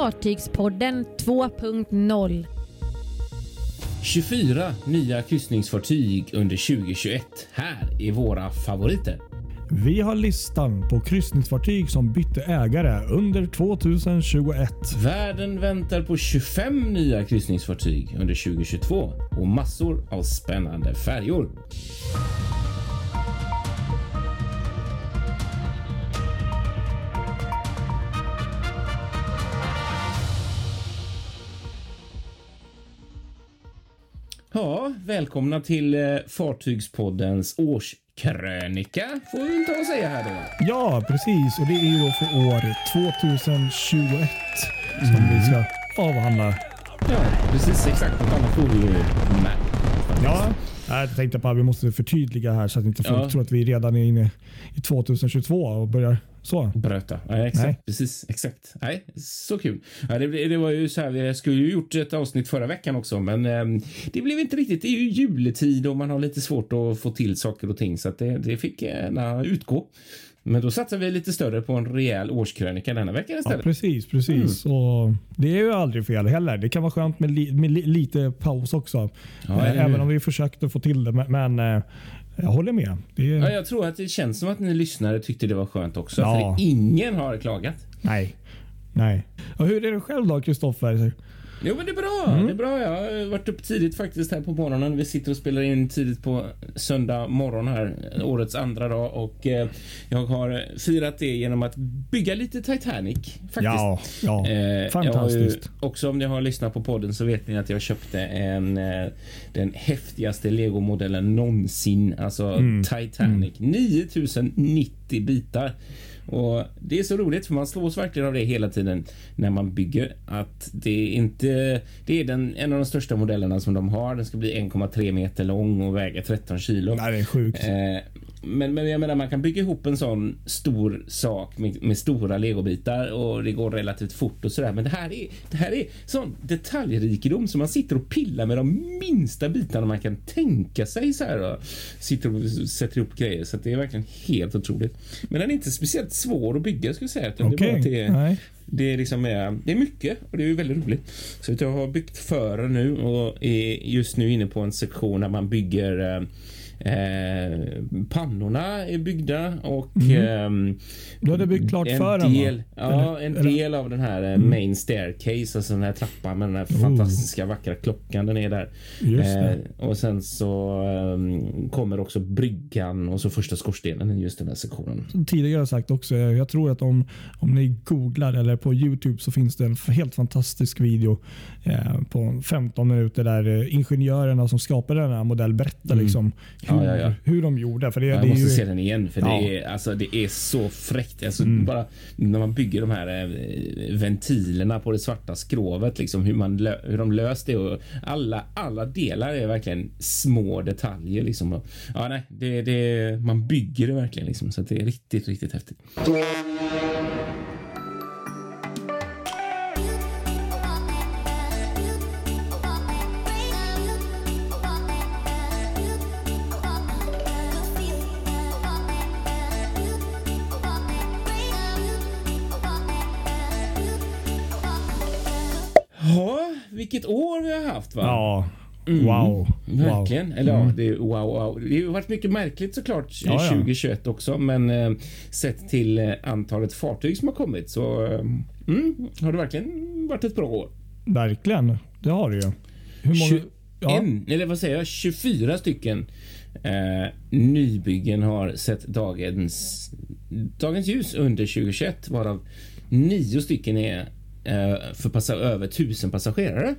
Fartygspodden 2.0. 24 nya kryssningsfartyg under 2021. Här är våra favoriter. Vi har listan på kryssningsfartyg som bytte ägare under 2021. Världen väntar på 25 nya kryssningsfartyg under 2022 och massor av spännande färjor. Ja, välkomna till eh, Fartygspoddens årskrönika får vi och säga här då. Ja, precis. Och det är ju då för år 2021 som vi ska avhandla. Ja, precis exakt. Något annat vi ju. Ja, jag tänkte bara att vi måste förtydliga här så att inte folk Ja. tror att vi redan är inne i 2022 och börjar så. Bröta. Ja, exakt. Nej. Precis. Exakt. Nej, så kul. Ja, det, det var ju så här, vi skulle ju gjort ett avsnitt förra veckan också, men ehm, det blev inte riktigt. Det är ju juletid och man har lite svårt att få till saker och ting så att det, det fick gärna utgå. Men då satsar vi lite större på en rejäl årskrönika denna vecka Ja, istället. precis, precis. Mm. Och det är ju aldrig fel heller. Det kan vara skönt med, li, med li, lite paus också. Ja, hur? Även om vi försökte få till det. Men, men eh, jag håller med. Det Ja, jag tror att det känns som att ni lyssnare tyckte det var skönt också, Ja. för ingen har klagat. Nej. Nej. Och hur är det själv då, Kristoffer? Jo, men det är bra. Mm. Det är bra. Jag har varit upp tidigt faktiskt här på morgonen. Vi sitter och spelar in tidigt på söndag morgon här, årets andra dag och eh, jag har firat det genom att bygga lite Titanic faktiskt. Ja, ja. Eh, har ju, Fantastiskt. också om ni har lyssnat på podden så vet ni att jag köpte en, eh, den häftigaste legomodellen någonsin. Alltså Mm. Titanic. 9090 bitar. Och Det är så roligt för man slås verkligen av det hela tiden när man bygger. Att det är inte... Det är den, en av de största modellerna som de har. Den ska bli 1,3 meter lång och väga 13 kilo. Nej, det är sjukt. Eh, men, men jag menar, man kan bygga ihop en sån stor sak med, med stora legobitar och det går relativt fort och sådär. Men det här är, det här är sån detaljrikedom som man sitter och pillar med de minsta bitarna man kan tänka sig så här och sitter och sätter ihop grejer. Så att det är verkligen helt otroligt. Men den är inte speciellt svår att bygga skulle jag säga. utan Det är bara Okej. att det är, Nej. det är liksom det är mycket och det är väldigt roligt. Så jag har byggt före nu och är just nu inne på en sektion där man bygger eh, Eh, pannorna är byggda och ehm, Du hade byggt klart en va? del, ja, Eller- en eller- del av den här eh, main staircase, alltså den här trappan med den här fantastiska vackra klockan, den är där. Eh, och sen så ehm, kommer också bryggan och så första skorstenen i just den här sektionen. Som tidigare sagt också, jag tror att om, om ni googlar eller på Youtube så finns det en helt fantastisk video eh, på 15 minuter där eh, ingenjörerna som skapade den här modell berättar liksom hur, Mm. Ja, ja, ja. hur de gjorde. För det, Jag det måste ju, se den igen för. Mm. det, är, alltså, det är så fräckt. Alltså, bara, när man bygger de här eh, ventilerna på det svarta skrovet, liksom, hur, man hur de löst det. Och alla, alla delar är verkligen små detaljer. Liksom. Ja, nej, det, det, man bygger det verkligen. Liksom, så det är riktigt, riktigt häftigt. Ja, haft va? Ja, wow. Mm. wow. Verkligen. Eller ja, det är wow, wow. Det har varit mycket märkligt såklart Ja, ja. 2021 också, men eh, sett till eh, antalet fartyg som har kommit så eh, mm, har det verkligen varit ett bra år. Verkligen, det har det ju. Hur många, 21, ja, eller vad säger jag, 24 stycken eh, nybyggen har sett dagens, dagens ljus under 2021 varav nio stycken är eh, för passa, över 1000 passagerare.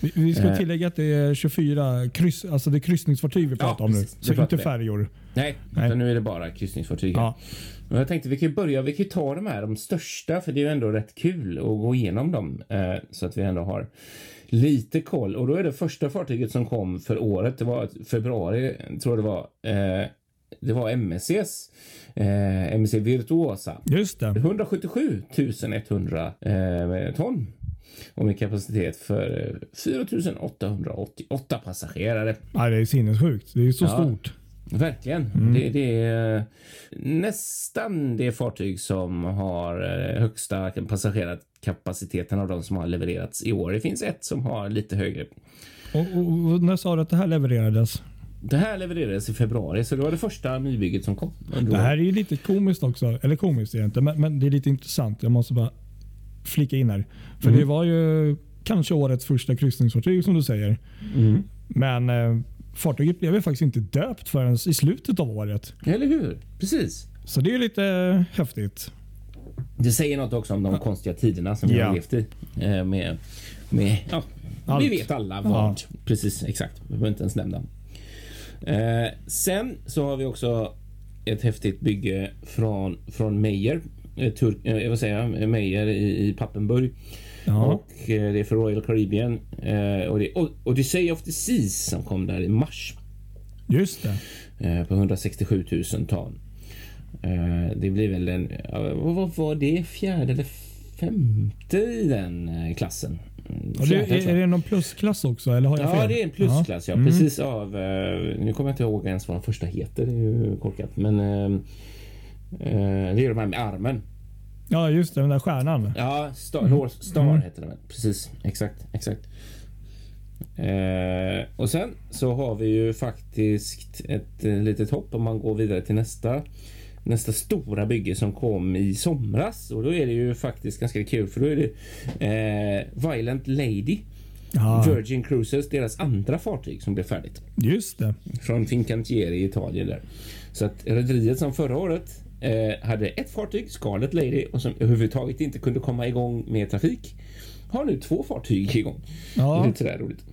Vi, vi ska eh. tillägga att det är 24 kryss, alltså det är kryssningsfartyg vi pratar om nu. Så inte färjor. Nej, Nej. nu är det bara kryssningsfartyg. Ja. Men jag tänkte vi kan börja, vi kan ta de här, de största, för det är ju ändå rätt kul att gå igenom dem eh, så att vi ändå har lite koll. Och då är det första fartyget som kom för året, det var februari, tror jag det var. Eh, det var MSCs, eh, MSC Virtuosa. Just det. 177 100 eh, ton och med kapacitet för eh, 4 888 passagerare. Ja, det är sinnessjukt. Det är så Ja. stort. Verkligen. Mm. Det, det är nästan det fartyg som har eh, högsta passagerarkapaciteten av de som har levererats i år. Det finns ett som har lite högre. Och, och, när sa du att det här levererades? Det här levererades i februari, så det var det första nybygget som kom. Det här är ju lite komiskt också. Eller komiskt inte, men, men det är lite intressant. Jag måste bara flika in här. För Mm. det var ju kanske årets första kryssningsfartyg som du säger. Mm. Men eh, fartyget blev ju faktiskt inte döpt förrän i slutet av året. Eller hur? Precis. Så det är lite eh, häftigt. Det säger något också om de konstiga tiderna som vi Ja. har levt i. Eh, med, med, ja, Allt. vi vet alla vad. Precis, exakt. Vi behöver inte ens nämna. Eh, sen så har vi också ett häftigt bygge från, från Meyer. Eh, Turk, eh, vad säger jag? Meyer i, i Pappenburg. Ja. Och eh, det är för Royal Caribbean. Eh, och det är Odyssey of the Seas som kom där i mars. Just det. Eh, på 167 000 ton. Eh, det blir väl en, vad var det, fjärde eller femte i den eh, klassen? Det, fjärde, tror är, är det någon plusklass också? Eller har jag Ja, fel? det är en plusklass. Ja. Mm. Precis av... Eh, nu kommer jag inte ihåg ens vad den första heter. Det är ju korkat. Men eh, eh, det är de här med armen. Ja, just det. Den där stjärnan. Ja, Star, Mm. North Star Mm. heter den. Precis, exakt, exakt. Eh, och sen så har vi ju faktiskt ett eh, litet hopp om man går vidare till nästa nästa stora bygge som kom i somras och då är det ju faktiskt ganska kul för då är det eh, Violent Lady Ja, Virgin Cruises, deras andra fartyg som blev färdigt just det. från Fincantieri i Italien där. Så att rederiet som förra året eh, hade ett fartyg, Scarlet Lady, och som överhuvudtaget inte kunde komma igång med trafik har nu två fartyg igång. Det är Ja, lite sådär roligt.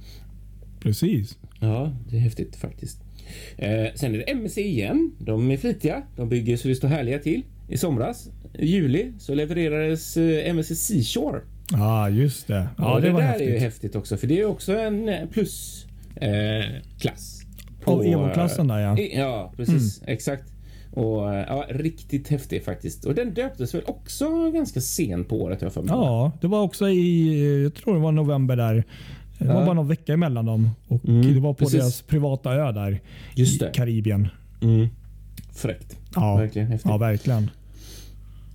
precis. Ja, det är häftigt faktiskt. Eh, sen är det MSC igen. De är flitiga. De bygger så det står härliga till. I somras, i juli, så levererades eh, MSC Seashore. Ja, just det. Ja, och det, det, var där häftigt. är ju häftigt också, för det är också en eh, plusklass. Eh, klass på, Evo-klassen där ja. i- Ja, precis. Exakt. Och eh, ja, riktigt häftig faktiskt. Och den döptes väl också ganska sent på året jag för mig. Ja, det var också i, jag tror det var november där. Det var Ja. bara någon vecka emellan dem. Och Mm, det var på precis. deras privata ö där Just i det. Karibien. Mm. Fräckt. Ja, Verkligen häftigt. ja verkligen.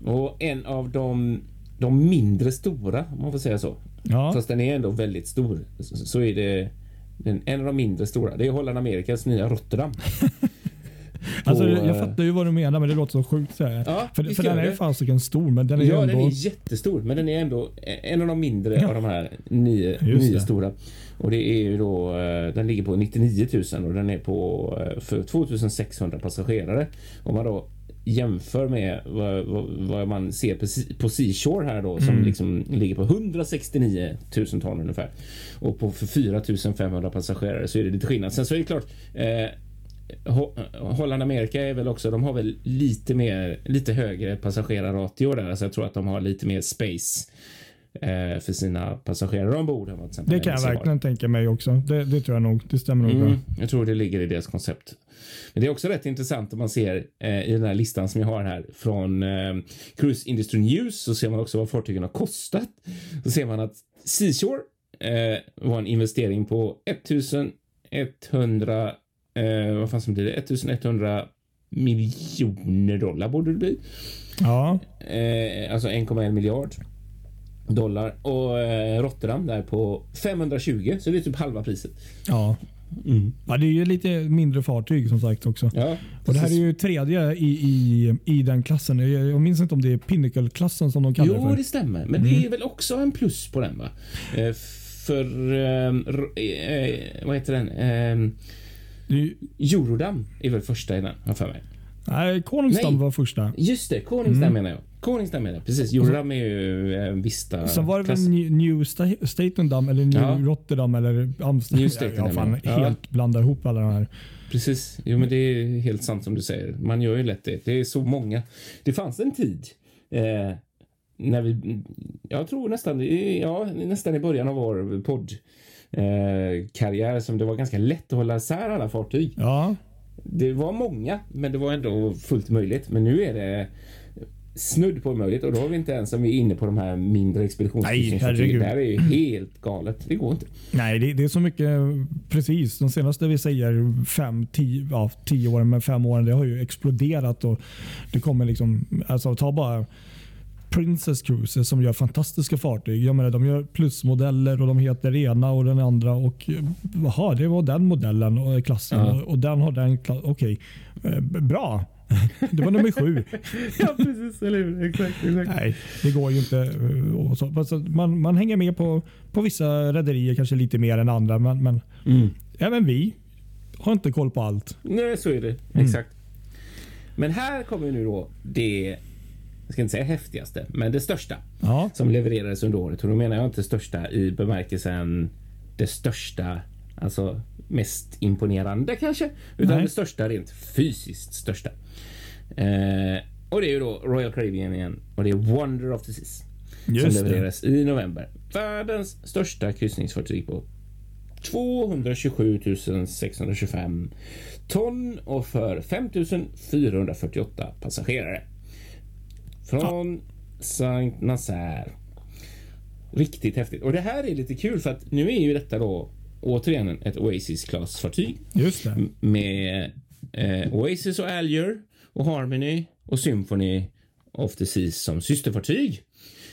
Och en av de, de mindre stora, om man får säga så. Ja, Fast den är ändå väldigt stor. Så, så är det den, en av de mindre stora. Det är Holland Amerikas nya Rotterdam. alltså, jag eh, fattar ju vad du menar men det låter så sjukt. Så här. Ja, för för den är ju fasiken stor men den är Ja, ju den ändå... är jättestor, men den är ändå en av de mindre Ja. av de här nio, nio stora. Och det är ju då, eh, den ligger på 99 000 och den är på eh, för 2600 passagerare. Om man då jämför med vad, vad, vad man ser på, på Seashore här då som Mm. liksom ligger på 169 000 ton ungefär. Och på för 4 500 passagerare så är det lite skillnad. Sen så är det klart eh, Holland Amerika är väl också, de har väl lite mer, lite högre passagerarratio där, så jag tror att de har lite mer space eh, för sina passagerare ombord. än vad Det kan jag verkligen tänka mig också. Det, det tror jag nog. Det stämmer nog Mm, jag tror det ligger i deras koncept. Men det är också rätt intressant om man ser eh, i den här listan som jag har här från eh, Cruise Industry News så ser man också vad fartygen har kostat. Så ser man att Seashore eh, var en investering på 1100 eh, vad fan som blir det? 1100 miljoner dollar borde det bli. Ja, Eh, alltså 1,1 miljard dollar och eh, Rotterdam där på 520 så det är typ halva priset. ja. ja, det är ju lite mindre fartyg som sagt också. Ja, Och det här är ju tredje i, i, i den klassen. Jag, jag minns inte om det är Pinnacle-klassen som de kallar det Jo, för. det stämmer. Men det är väl också en plus på den va? Eh, för, ehm, r- eh, vad heter den? Eurodam är väl första i den, har för mig. Nej, Koningsdam Nej. var första. Just det, Koningsdam menar jag. Koningsdam menar jag. Precis, Eurodam är ju eh, Vista. Sen var det väl New, New Sta- Statendam eller New Ja. Rotterdam eller Amsterdam. New jag fan ja. helt blandar ihop alla de här. Precis, jo men det är helt sant som du säger. Man gör ju lätt det. Det är så många. Det fanns en tid eh, när vi, jag tror nästan, ja, nästan i början av vår podd eh, karriär som det var ganska lätt att hålla isär alla fartyg. Ja, Det var många, men det var ändå fullt möjligt. Men nu är det snudd på omöjligt och då har vi inte ens om vi är inne på de här mindre expeditionskryssningsfartygen. Det här är ju helt galet. Det går inte. Nej, det, det, är så mycket. Precis. De senaste vi säger fem, tio, ja, tio åren, men fem åren, det har ju exploderat och det kommer liksom. Alltså ta bara Princess Cruises som gör fantastiska fartyg. Jag menar, de gör plusmodeller och de heter ena och den andra. och Jaha, det var den modellen och klassen ja. och den har den klassen. Okej, okay. Eh, bra. Det var nummer sju. ja, precis. Eller hur? Exakt, exakt. Nej, det går ju inte. Eh. Man, man hänger med på, på vissa rederier, kanske lite mer än andra. Men, men mm. även vi har inte koll på allt. Nej, så är det. Mm. Exakt. Men här kommer nu då det jag ska inte säga häftigaste, men det största ja. som levererades under året. Och då menar jag inte största i bemärkelsen det största, alltså mest imponerande kanske, utan Nej. det största rent fysiskt största. Eh, och det är ju då Royal Caribbean igen och det är Wonder of the Seas Just som levererades det. i november. Världens största kryssningsfartyg på 227 625 ton och för 5 448 passagerare. Från. Saint Nazaire. Riktigt häftigt. Och det här är lite kul för att nu är ju detta då återigen ett Oasis fartyg Just det. Med eh, Oasis och Alger och Harmony och Symphony of the Seas som systerfartyg.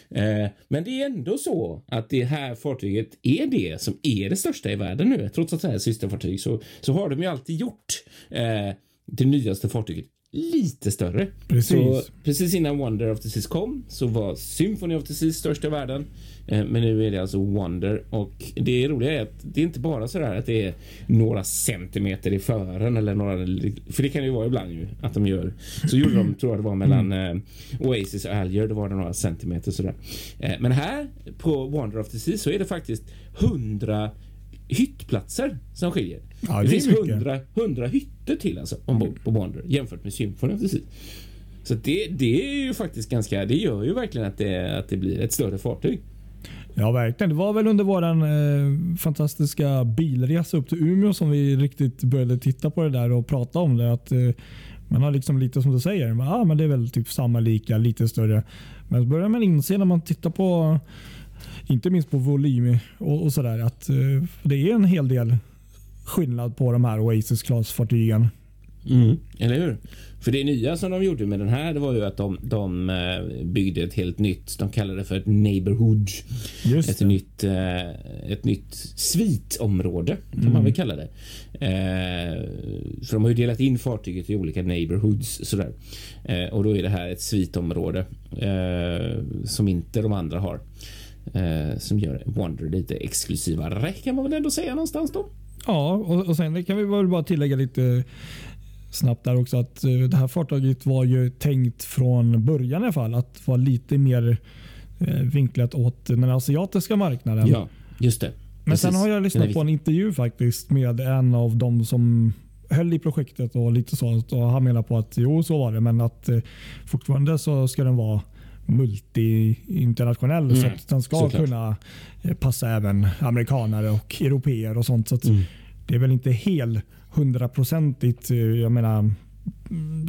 Eh, men det är ändå så att det här fartyget är det som är det största i världen nu. Trots att det är systerfartyg så, så har de ju alltid gjort eh, det nyaste fartyget lite större. Precis. Så precis innan Wonder of the Seas kom så var Symphony of the Seas största i världen. Eh, men nu är det alltså Wonder och det roliga är att det är inte bara så där att det är några centimeter i fören eller några, för det kan det ju vara ibland ju att de gör. Så gjorde de, tror jag det var mellan mm. Oasis och Alger, då var det några centimeter sådär. Eh, men här på Wonder of the Seas så är det faktiskt 100 hyttplatser som skiljer. Ja, det, det finns hundra, hundra hytter till alltså ombord på Wonder jämfört med Symphony Sea. Så det, det är ju faktiskt ganska, det gör ju verkligen att det, att det blir ett större fartyg. Ja, verkligen. Det var väl under vår eh, fantastiska bilresa upp till Umeå som vi riktigt började titta på det där och prata om det. Att, eh, man har liksom lite som du säger, men, ah, men det är väl typ samma lika, lite större. Men så börjar man inse när man tittar på inte minst på volym och, och sådär. Att uh, det är en hel del skillnad på de här Oasis Class-fartygen. Mm, eller hur? För det nya som de gjorde med den här det var ju att de, de eh, byggde ett helt nytt, de kallade det för ett neighborhood. Just ett, nytt, eh, ett nytt svitområde kan mm. man väl kalla det. för de har ju delat in fartyget i olika neighborhoods sådär. och då är det här ett svitområde som inte de andra har. Eh, som gör Wonder lite exklusivare kan man väl ändå säga någonstans då. Ja, och, och sen kan vi väl bara tillägga lite snabbt där också att uh, det här fartyget var ju tänkt från början i alla fall att vara lite mer uh, vinklat åt den asiatiska marknaden. Ja, just det. Men Precis. sen har jag lyssnat på en intervju faktiskt med en av de som höll i projektet och lite så. Och han menar på att jo, så var det, men att fortfarande så ska den vara multi-internationell mm. så att den ska Såklart. kunna eh, passa även amerikanare och europeer och sånt. Så mm. Det är väl inte helt hundraprocentigt. Eh, jag menar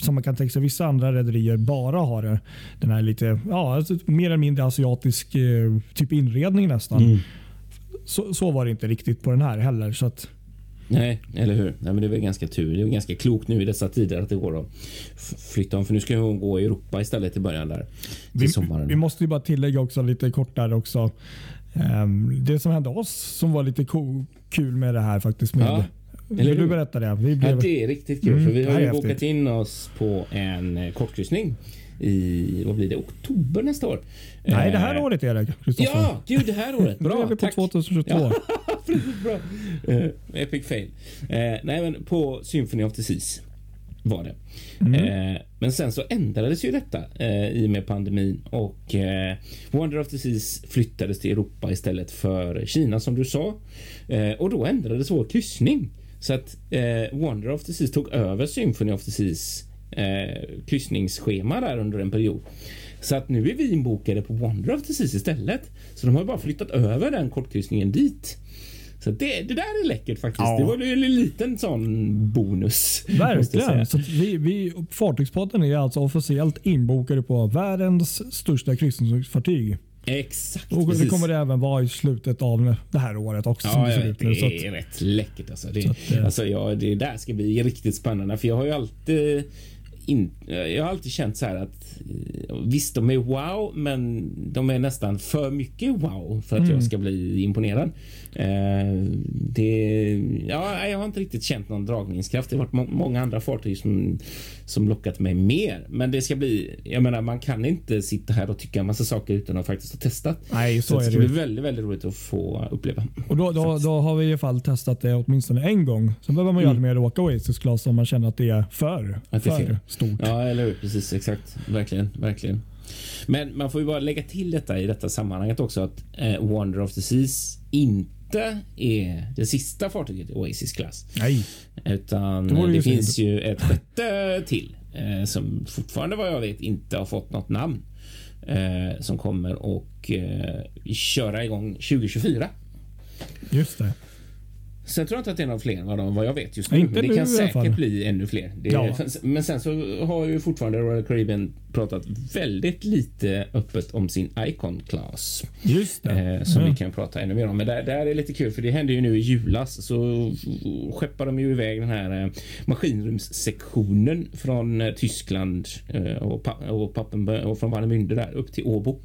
som man kan tänka sig vissa andra rederier bara har den här lite ja, alltså mer eller mindre asiatisk eh, typ inredning nästan. Mm. Så, så, var det inte riktigt på den här heller. Så att, Nej, eller hur? Nej, men det är väl ganska tur. Det är ganska klokt nu i dessa tider att det går att flytta om. För nu ska hon gå i Europa istället i början där. Vi, sommaren. vi måste ju bara tillägga också lite kort där också. Um, det som hände oss som var lite kul med det här faktiskt. Med, ja. Vill du berätta det? Vi blev... ja, det är riktigt kul. Mm, för vi har ju bokat in oss på en eh, kortkryssning i vad blir det, oktober nästa år. Nej, det här eh, året är det. Ja, gud det här året. Bra, Nu är vi på tack. 2022. Ja, bra. Uh, epic fail. Uh, nej, men på Symphony of the Seas var det. Mm. Eh, men sen så ändrades ju detta eh, i och med pandemin och eh, Wonder of the Seas flyttades till Europa istället för Kina som du sa. Eh, och då ändrades vår kryssning så att eh, Wonder of the Seas tog över Symphony of the Seas eh, kryssningsschema där under en period. Så att nu är vi inbokade på Wonder of the Seas istället. Så de har bara flyttat över den kortkryssningen dit. Så det, det där är läckert faktiskt. Ja. Det var en liten sån bonus. Verkligen. Så vi, vi, Fartygspodden är alltså officiellt inbokade på världens största kryssningsfartyg. Exakt. Och det kommer det även vara i slutet av det här året också. Ja, det vet, nu. Så det att, är rätt läckert alltså. Det, att, eh, alltså ja, det där ska bli riktigt spännande för jag har ju alltid in, jag har alltid känt så här att eh, visst, de är wow, men de är nästan för mycket wow för att Mm. jag ska bli imponerad. Eh, det, ja, jag har inte riktigt känt någon dragningskraft. Det har varit må många andra fartyg som, som lockat mig mer, men det ska bli. Jag menar, man kan inte sitta här och tycka en massa saker utan att faktiskt ha testat. nej, Så, så det är ska det. bli ju. väldigt, väldigt roligt att få uppleva. Och då, då, då har vi i alla fall testat det åtminstone en gång. Sen behöver man ju aldrig mer åka Oasis Class om man känner att det är för, Mm. Att det är för. Stort. Ja, eller hur? Precis, exakt. Verkligen, verkligen. Men man får ju bara lägga till detta i detta sammanhanget också att eh, Wonder of the Seas inte är det sista fartyget i Oasis klass, Nej, utan Det vore det, finns ju ett sjätte till eh, som fortfarande vad jag vet inte har fått något namn eh, som kommer och eh, köra igång 2024. just det. Sen tror jag inte att det är någon fler vad, vad jag vet just nu. Inte men det nu kan säkert bli ännu fler. Det, Ja. Men sen så har ju fortfarande Royal Caribbean pratat väldigt lite öppet om sin Icon Class. Just det. Eh, som Mm. vi kan prata ännu mer om. Men där, där är lite kul för det hände ju nu i julas så skeppar de ju iväg den här eh, maskinrumssektionen från eh, Tyskland eh, och, pa och, Pappenberg, och från Warnemünde där upp till Åbo.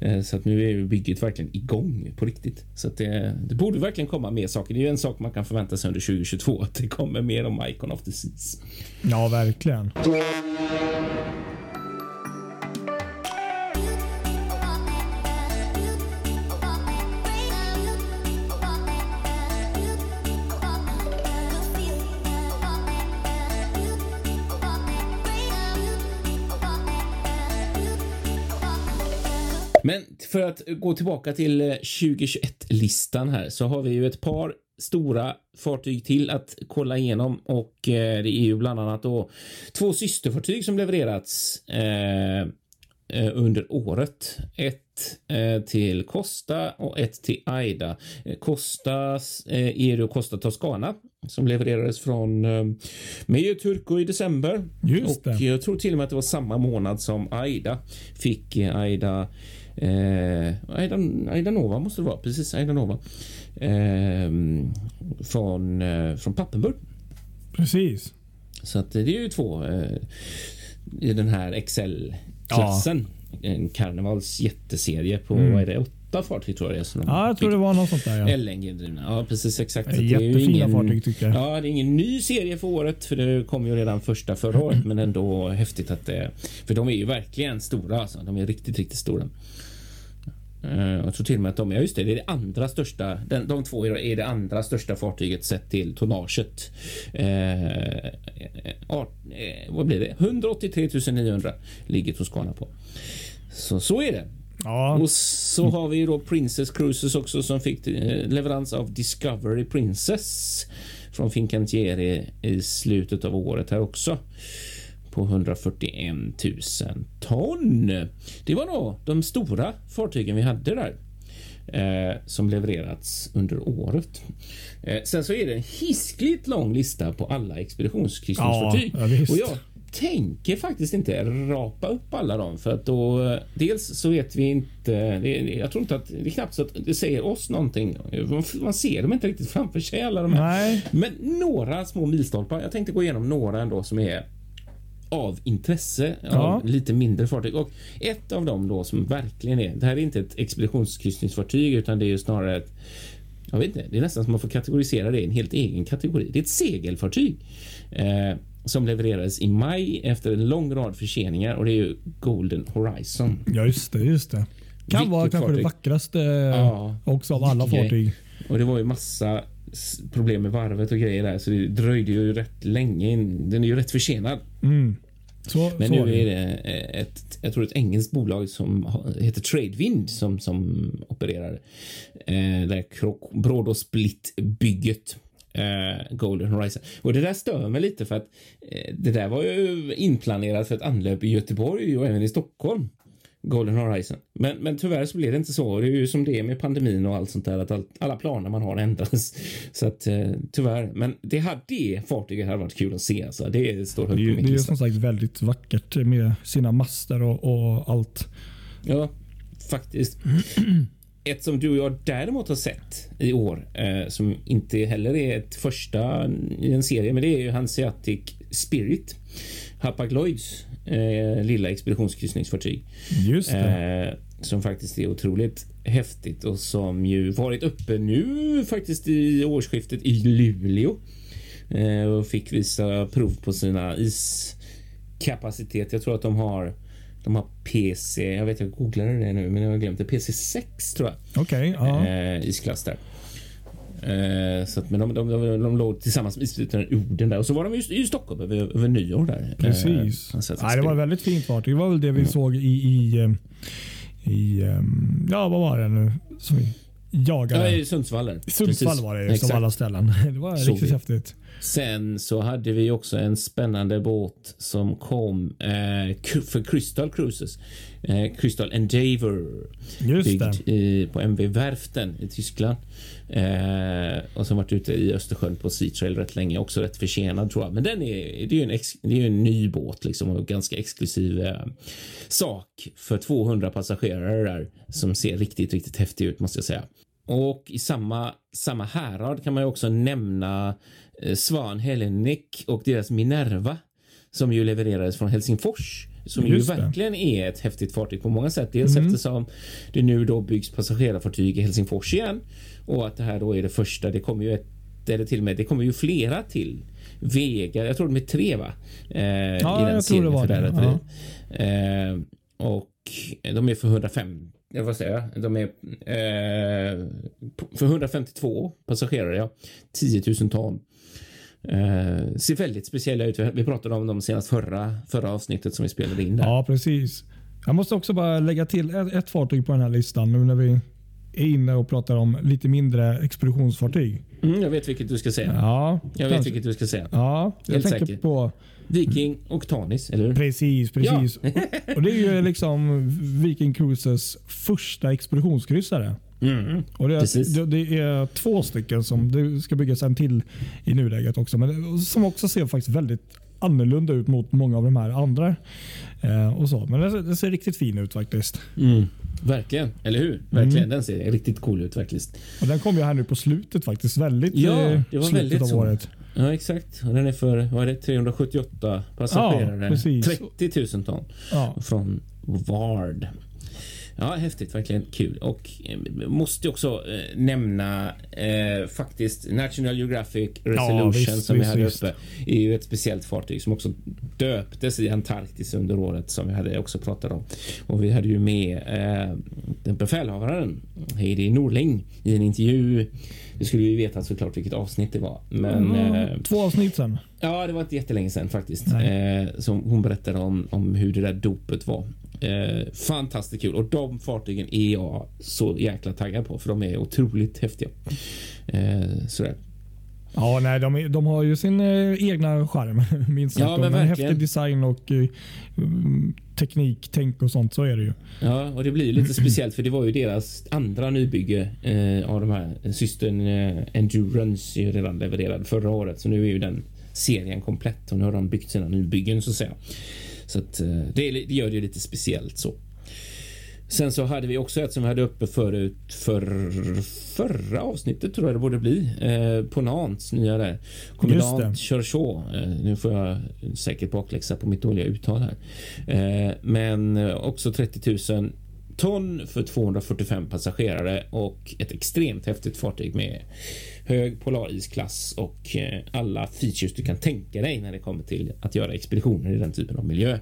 Eh, så att nu är bygget verkligen igång på riktigt. Så att det, det borde verkligen komma mer saker. Det är ju en sak man kan förvänta sig under 2022 att det kommer mer om Icon of the Seas. Ja, verkligen. Men för att gå tillbaka till 2021-listan här så har vi ju ett par stora fartyg till att kolla igenom och eh, det är ju bland annat då två systerfartyg som levererats eh, eh, under året. Ett eh, till Costa och ett till Aida. Eh, Costas eh, är det Costa Toscana som levererades från eh, Mejo Turco i december. Just och det. jag tror till och med att det var samma månad som Aida fick eh, Aida Eh, Aida, Aida Nova måste det vara, precis Aida Nova. Eh, från, eh, från Pappenburg. Precis. Så att det är ju två eh, i den här Excel-klassen. En Carnivals jätteserie på vad är det, åtta fartyg tror jag det är. som Mm. Ja, jag tror det var något sånt där. Ja. LNG-drivna. Ja, precis exakt. Det är ju Jättefina fartyg tycker jag. Ja, det är ingen ny serie för året för det kom ju redan första förra året, men ändå häftigt att det för de är ju verkligen stora alltså. De är riktigt, riktigt stora. Eh, Jag tror till och med att de, ja just det, det är det andra största. Den, de två är det andra största fartyget sett till tonnaget. Eh, art, eh, vad blir det? 183 900 ligger Toscana på. Så så är det. Ja, Och så har vi ju då Princess Cruises också som fick eh, leverans av Discovery Princess från Fincantieri i slutet av året här också. På 141 000 ton. Det var då de stora fartygen vi hade där. Eh, som levererats under året. Eh, sen så är det en hiskligt lång lista på alla expeditionskryssningsfartyg. Ja, ja, och jag tänker faktiskt inte rapa upp alla dem för att då eh, dels så vet vi inte. Det, jag tror inte att det är knappt så att det säger oss någonting. Man, man ser dem inte riktigt framför sig alla de här. nej. Men några små milstolpar. Jag tänkte gå igenom några ändå som är av intresse Ja. av lite mindre fartyg och ett av dem då som verkligen är. Det här är inte ett expeditionskryssningsfartyg utan det är ju snarare ett. Jag vet inte, det är nästan som man får kategorisera det i en helt egen kategori. Det är ett segelfartyg eh, som levererades i maj efter en lång rad förseningar och det är ju Golden Horizon. Ja, just det. Just det. Kan Vilket vara kanske fartyg. det vackraste Ja. också av alla grej. fartyg. Och det var ju massa problem med varvet och grejer där så det dröjde ju rätt länge. In. Den är ju rätt försenad. Mm. Så, Men så nu är det. eh, ett, jag tror ett engelskt bolag som heter Tradewind som, som opererar eh, krok- bråd och split-bygget. Eh, Golden Horizon. Och det där stör mig lite för att eh, det där var ju inplanerat för ett anlöp i Göteborg och även i Stockholm. Golden Horizon. Men, men tyvärr så blev det inte så. Det är ju som det är med pandemin och allt sånt där att all, alla planer man har ändras. Så att eh, tyvärr. Men det, här, det fartyget hade varit kul att se. Alltså. Det står högt Det på min det är som sagt väldigt vackert med sina master och, och allt. Ja, faktiskt. Ett som du och jag däremot har sett i år eh, som inte heller är ett första i en serie, men det är ju Hanseatic Spirit. Hapag Lloyds eh, lilla expeditionskryssningsfartyg. Just det. Eh, som faktiskt är otroligt häftigt och som ju varit uppe nu faktiskt i årsskiftet i Luleå. Eh, och fick visa prov på sina iskapacitet. Jag tror att de har de har PC, jag vet jag googlade det nu men jag har glömt det. PC 6 tror jag. Okej, ja. Eh, isklass där. Eh, så att, men de, de, de, de låg tillsammans med isbrytaren Oden där och så var de just i Stockholm över, över nyår där. Precis. Eh, Nej, det var väldigt fint fartyg. Det var väl det vi såg i, i, eh, i eh, ja vad var det nu som vi jagade? Ja, i Sundsvall. I Sundsvall Precis. var det ju, som alla ställen. Det var Såg riktigt vi. häftigt. Sen så hade vi också en spännande båt som kom eh, för Crystal Cruises. Eh, Crystal Endeavour. Just byggd i, på MV Werften i Tyskland. Eh, och som varit ute i Östersjön på Sea Trail rätt länge. Också rätt försenad tror jag. Men den är, det är ju en, ex, det är ju en ny båt liksom och ganska exklusiv eh, sak för 200 passagerare där som ser riktigt, riktigt häftig ut måste jag säga. Och i samma, samma härad kan man ju också nämna Svan Hellenic och deras Minerva som ju levererades från Helsingfors. Som ju Just det. verkligen är ett häftigt fartyg på många sätt. Dels eftersom det nu då byggs passagerarfartyg i Helsingfors igen och att det här då är det första. Det kommer ju ett eller till och med, det kommer ju flera till. Vega, jag tror de är tre va? Eh, Ja, I den jag tror det var det, rederiet. Eh, och de är för 105, jag vad säger jag? De är eh, för 152 passagerare, ja. 10 000 ton. Eh, ser väldigt speciella ut. Vi pratade om dem senast förra, förra avsnittet som vi spelade in där. Ja, precis. Jag måste också bara lägga till ett, ett fartyg på den här listan nu när vi är inne och pratar om lite mindre expeditionsfartyg. Mm, jag vet vilket du ska säga. Ja, Jag vet vilket du ska säga. Ja, jag Helt tänker säker. på Viking och Tanis, eller hur? Precis, precis. och, och Det är ju liksom Viking Cruises första expeditionskryssare. Mm. Och det, är, det, är två stycken som det ska byggas en till i nuläget också. Men som också ser faktiskt väldigt annorlunda ut mot många av de här andra. Eh, och så. Men det, det ser riktigt fin ut faktiskt. Mm. Verkligen, eller hur? Verkligen, Mm. den ser riktigt cool ut faktiskt. Och Den kom ju här nu på slutet faktiskt. Väldigt Ja, eh, det var slutet väldigt av så. året. Ja, exakt. Den är för, vad är det, 378 passagerare. Ja, precis. 30 000 ton Ja. från Vard. Ja, häftigt. Verkligen kul. Och eh, måste också eh, nämna eh, faktiskt National Geographic Resolution visst, som vi hade visst. uppe. är ju ett speciellt fartyg som också döptes i Antarktis under året som vi hade också pratat om. Och vi hade ju med eh, den befälhavaren Heidi Norling i en intervju. Det skulle vi veta såklart vilket avsnitt det var. Men Mm, eh, Två avsnitt sen. Ja, det var inte jättelänge sedan faktiskt. Eh, som hon berättade om, om hur det där dopet var. Eh, fantastiskt kul och de fartygen är jag så jäkla taggad på för de är otroligt häftiga. Eh, sådär. Ja, nej, de, de har ju sin eh, egna charm. Minst Ja, men verkligen. häftig design och eh, teknik, tänk och sånt. Så är det ju. Ja, och det blir ju lite speciellt för det var ju deras andra nybygge eh, av de här. Systern eh, Endurance är ju redan levererad förra året så nu är ju den serien komplett och nu har de byggt sina nybyggen så att säga. Så att eh, det, gör det ju lite speciellt så. Sen så hade vi också ett som vi hade uppe förut för förra avsnittet tror jag det borde bli. Eh, på Nants nya där. Kommendant Churchaud. Eh, nu får jag säkert bakläxa på mitt dåliga uttal här. Eh, men eh, också 30 000 ton för 245 passagerare och ett extremt häftigt fartyg med hög polarisklass och eh, alla features du kan tänka dig när det kommer till att göra expeditioner i den typen av miljö.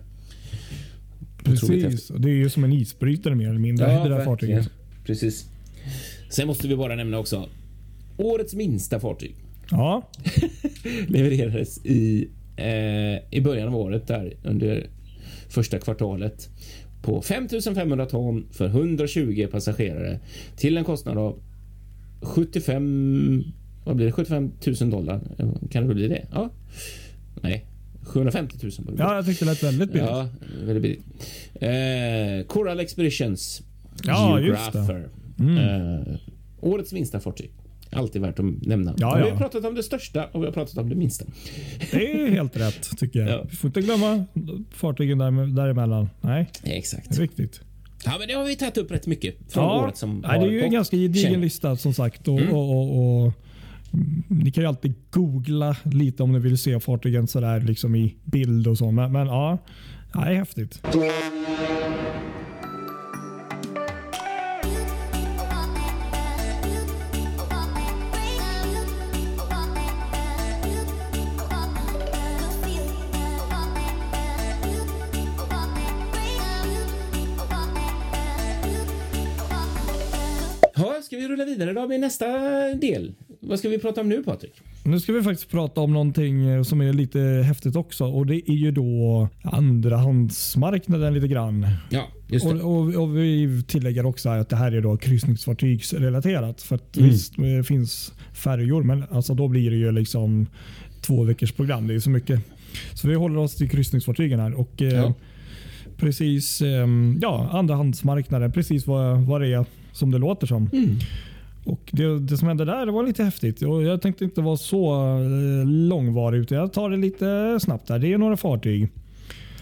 Precis. Och det är ju som en isbrytare mer eller mindre. det där fartyget. Precis. Sen måste vi bara nämna också årets minsta fartyg Ja, levererades i, eh, i början av året där under första kvartalet på 5500 ton för 120 passagerare till en kostnad av 75 vad blir det? 75 000 dollar. Kan det bli det? Ja. Nej. 750 000 på det. Ja, jag tyckte det lät väldigt billigt. Ja, väldigt billigt. Eh, Coral Expeditions Ja, just det. Geographer. Eh, årets minsta fartyg. Alltid värt att nämna. Ja, Vi ja. har pratat om det största och vi har pratat om det minsta. Det är helt rätt tycker jag. Ja. Vi får inte glömma fartygen där, däremellan. Nej, Exakt. viktigt. Ja, men det har vi tagit upp rätt mycket från Ja, året som nej, det är ju en ganska gedigen lista som sagt. Och, Mm. och, och, och, ni kan ju alltid googla lite om ni vill se fartygen sådär liksom i bild och så. Men, men ja, ja, det är häftigt. Vi rulla vidare då med nästa del? Vad ska vi prata om nu Patrik? Nu ska vi faktiskt prata om någonting eh, som är lite häftigt också och det är ju då andrahandsmarknaden lite grann. Ja, just Och, det. och, och vi tillägger också att det här är då kryssningsfartygsrelaterat. För att Mm. visst, det finns färjor, men alltså då blir det ju liksom två veckors program. Det är så mycket. Så vi håller oss till kryssningsfartygen här. Och, eh, Ja. Precis, eh, ja, andrahandsmarknaden, precis vad, vad det är som det låter som. Mm. Och det, det som hände där var lite häftigt. Och jag tänkte inte vara så eh, långvarig utan jag tar det lite snabbt. Där. Det är några fartyg.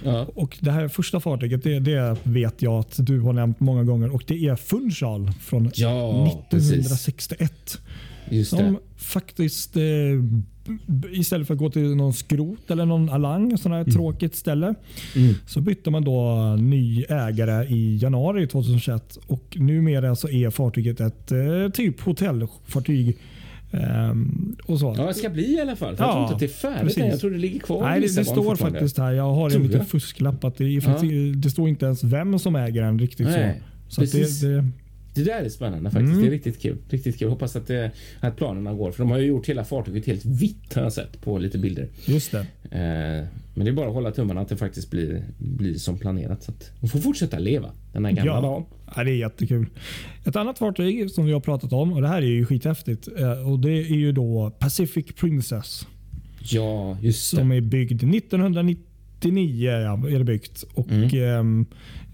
Ja. Och Det här första fartyget det, det vet jag att du har nämnt många gånger och det är Funchal från Ja, precis. 1961. Just det. Som faktiskt eh, istället för att gå till någon skrot eller någon alang, sån här tråkigt ställe, Mm. så bytte man då ny ägare i januari 2021 och numera så är fartyget ett eh, typ hotellfartyg. Ehm, och så. Ja, det ska bli i alla fall. Ja, jag tror inte att det är färdigt precis. Jag tror det ligger kvar Nej, det, det står faktiskt här. Jag har en liten fusklapp. Att det, är faktiskt, det står inte ens vem som äger den riktigt Nej, så. så det, det, Det där är spännande faktiskt. Mm. Det är riktigt kul. Riktigt kul. Hoppas att, det, att planerna går. För de har ju gjort hela fartyget helt vitt har jag sett på lite bilder. just det. Eh, men det är bara att hålla tummarna att det faktiskt blir, blir som planerat. Så att de får fortsätta leva den här gamla Ja. dagen. Ja, det är jättekul. Ett annat fartyg som vi har pratat om och det här är ju skithäftigt. eh, Och det är ju då Pacific Princess. Ja, just Som det. är byggd 1999 ja, är det byggt. Och Mm.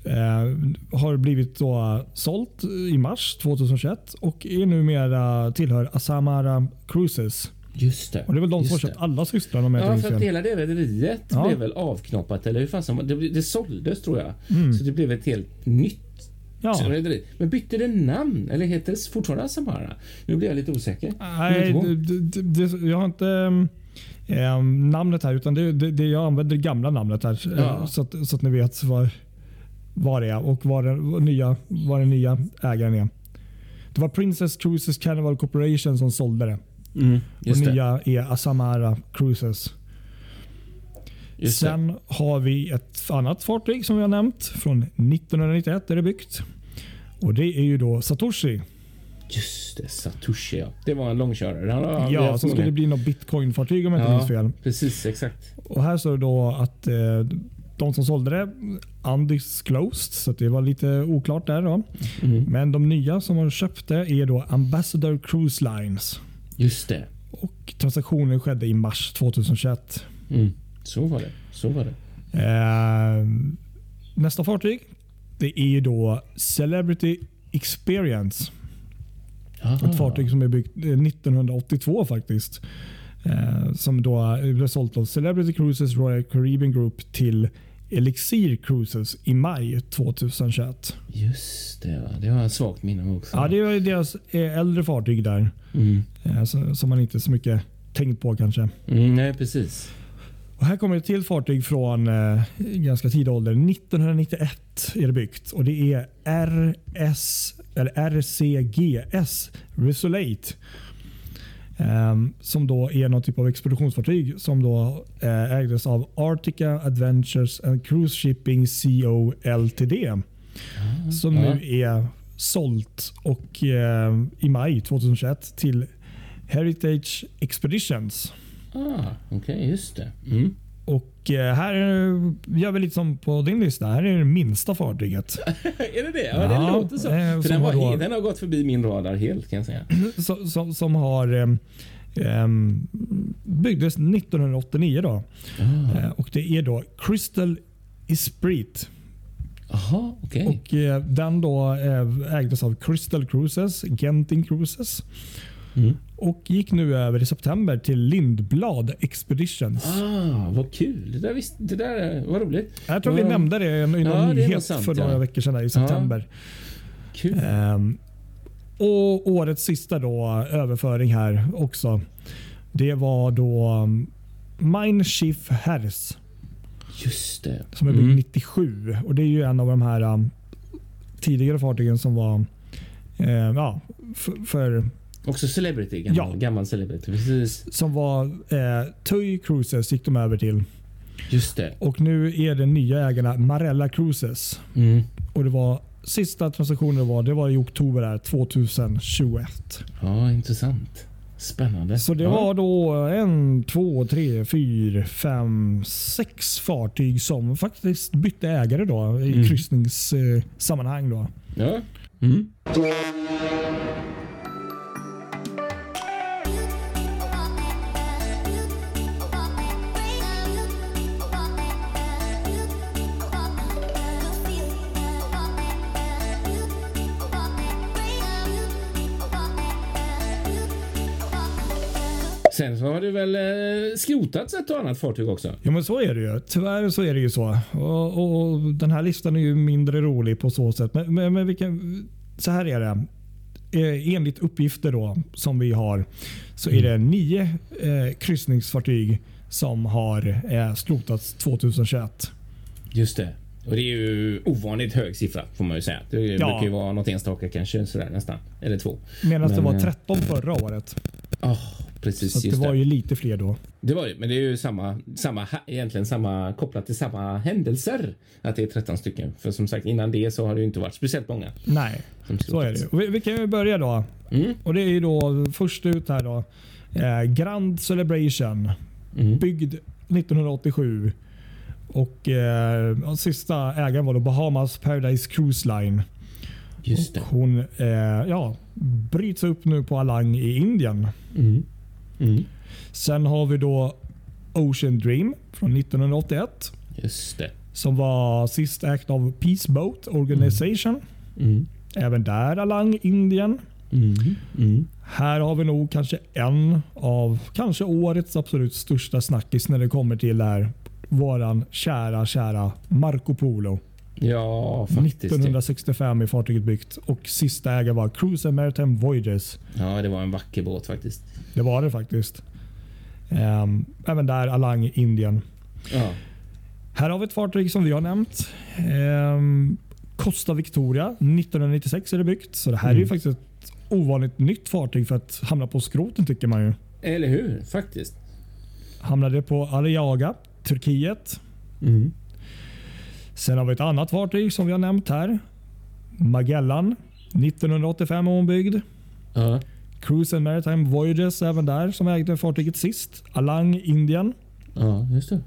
Eh, har blivit då sålt i mars 2021 och är numera tillhör Asamara Cruises. Just det. Och det är väl de som har köpt alla systrarna med Ja, för att hela det rederiet Ja. blev väl avknoppat. Eller hur fan som, det, det såldes tror jag. Mm. Så det blev ett helt nytt Ja. rederi. Men bytte det namn? Eller heter det fortfarande Samara? Nu blir jag lite osäker. Nej, det, det, jag har inte eh, namnet här utan det, det, det, jag använder det gamla namnet här. Ja. Så, att, så att ni vet vad, vad det är och vad den, vad nya, vad den nya ägaren är. Det var Princess Cruises Carnival Corporation som sålde det. Mm, Och just det. nya är Asamara Cruises. Just det. Sen har vi ett annat fartyg som vi har nämnt. Från 1991 är det byggt. Och Det är ju då Satoshi. Just det, Satoshi ja. Det var en långkörare. Han har Ja, som skulle bli något bitcoin-fartyg om jag inte minns fel. Precis, exakt. Och här står det då att eh, de som sålde det undisclosed, så det var lite oklart där. då. Mm. Men de nya som har köpt det är då Ambassador Cruise Lines. Just det. Och transaktionen skedde i mars 2021. Mm. Så var det. Så var det. Eh, nästa fartyg det är ju då Celebrity Experience. Aha. Ett fartyg som är byggt eh, 1982 faktiskt. Eh, som då blev sålt av Celebrity Cruises Royal Caribbean Group till Elixir Cruises i maj 2021. Just det, det har jag svagt minne av också. Ja, det är deras eh, äldre fartyg där. Mm. eh, Som man inte så mycket tänkt på kanske. Mm, nej, precis. Och här kommer ett till fartyg från eh, ganska tidig ålder. 1991 är det byggt. Och Det är RS, eller RCGS Resolate. Ehm, som då är någon typ av expeditionsfartyg som då eh, ägdes av Arctica Adventures and Cruise Shipping Co Ltd. Som Ja. nu är sålt och eh, i maj 2021 till Heritage Expeditions. Ah, Okej, just det. Mm. Och eh, här är- gör vi lite som på din lista. Här är det minsta fartyget. är det det? Ja, det Ja, låter så. eh, För den, har var, he- den har gått förbi min radar helt kan jag säga. som, som, som har Ehm, byggdes 1989 då. Eh, och det är då Crystal Esprit. Jaha, okej. Och eh, den då ägdes av Crystal Cruises, Genting Cruises. Mm. Och gick nu över i september till Lindblad Expeditions. Ah, vad kul. Det där, visst, det där var roligt. Jag tror vi Ja. nämnde det i någon Ja, nyhet sant, för några ja. veckor sedan i september. Kul. Ehm, och årets sista då, överföring här också. Det var då um, Mein Schiff Herz Just det. som är byggd Mm. 97. Och Det är ju en av de här um, tidigare fartygen som var eh, ja, för, för Också celebrity. Gammal, Ja. gammal celebrity. Precis. som var eh, TUI Cruises gick de över till. Just det. Och nu är det nya ägarna Marella Cruises. Mm. Och det var sista transaktionen var, det var i oktober där, 2021. Ja, intressant. Spännande. Så det ja. var då en, två, tre, fyra, fem, sex fartyg som faktiskt bytte ägare då i Mm. kryssningssammanhang. Då. Ja. Mm. Sen så har det väl eh, skrotats ett och annat fartyg också. Ja men så är det ju. Tyvärr så är det ju så. Och, och Den här listan är ju mindre rolig på så sätt. Men, men, men vilken, så här är det. Eh, enligt uppgifter då som vi har så är det nio eh, kryssningsfartyg som har eh, skrotats 2021. Just det. Och det är ju ovanligt hög siffra får man ju säga. Det Ja. brukar ju vara något enstaka kanske sådär nästan. Eller två. Medan det Men, var eh, 13 förra året. Ja, precis. Så det var det. ju lite fler då. Det var ju, men det är ju samma, samma, egentligen samma kopplat till samma händelser. Att det är 13 stycken. För som sagt innan det så har det ju inte varit speciellt många. Nej, så är det. Vi, vi kan ju börja då. Mm. Och Det är ju då först ut här då. Eh, Grand Celebration. Mm. Byggd 1987. Och eh, Sista ägaren var då Bahamas Paradise Cruise Line. Just det. Och hon eh, ja, bryts upp nu på Alang i Indien. Mm. Mm. Sen har vi då Ocean Dream från 1981. Just det. Som var sist ägt av Peace Boat Organization. Mm. Även där Alang, Indien. Mm. Mm. Här har vi nog kanske en av kanske årets absolut största snackis när det kommer till det här. Våran kära, kära Marco Polo. Ja, faktiskt. 1965 är fartyget byggt och sista ägare var Cruise and Maritime Voyages. Ja, det var en vacker båt faktiskt. Det var det faktiskt. Ehm, även där Alang, Indien. Ja. Här har vi ett fartyg som vi har nämnt. Ehm, Costa Victoria 1996 är det byggt. Så det här är ju Mm. faktiskt ett ovanligt nytt fartyg för att hamna på skroten tycker man ju. Eller hur? Faktiskt. Hamnade på Aliaga, Turkiet. Mm. Sen har vi ett annat fartyg som vi har nämnt här. Magellan. 1985 är hon byggd. Ja. Cruise and Maritime Voyages även där som ägde fartyget sist. Alang, Indien. ja, just det.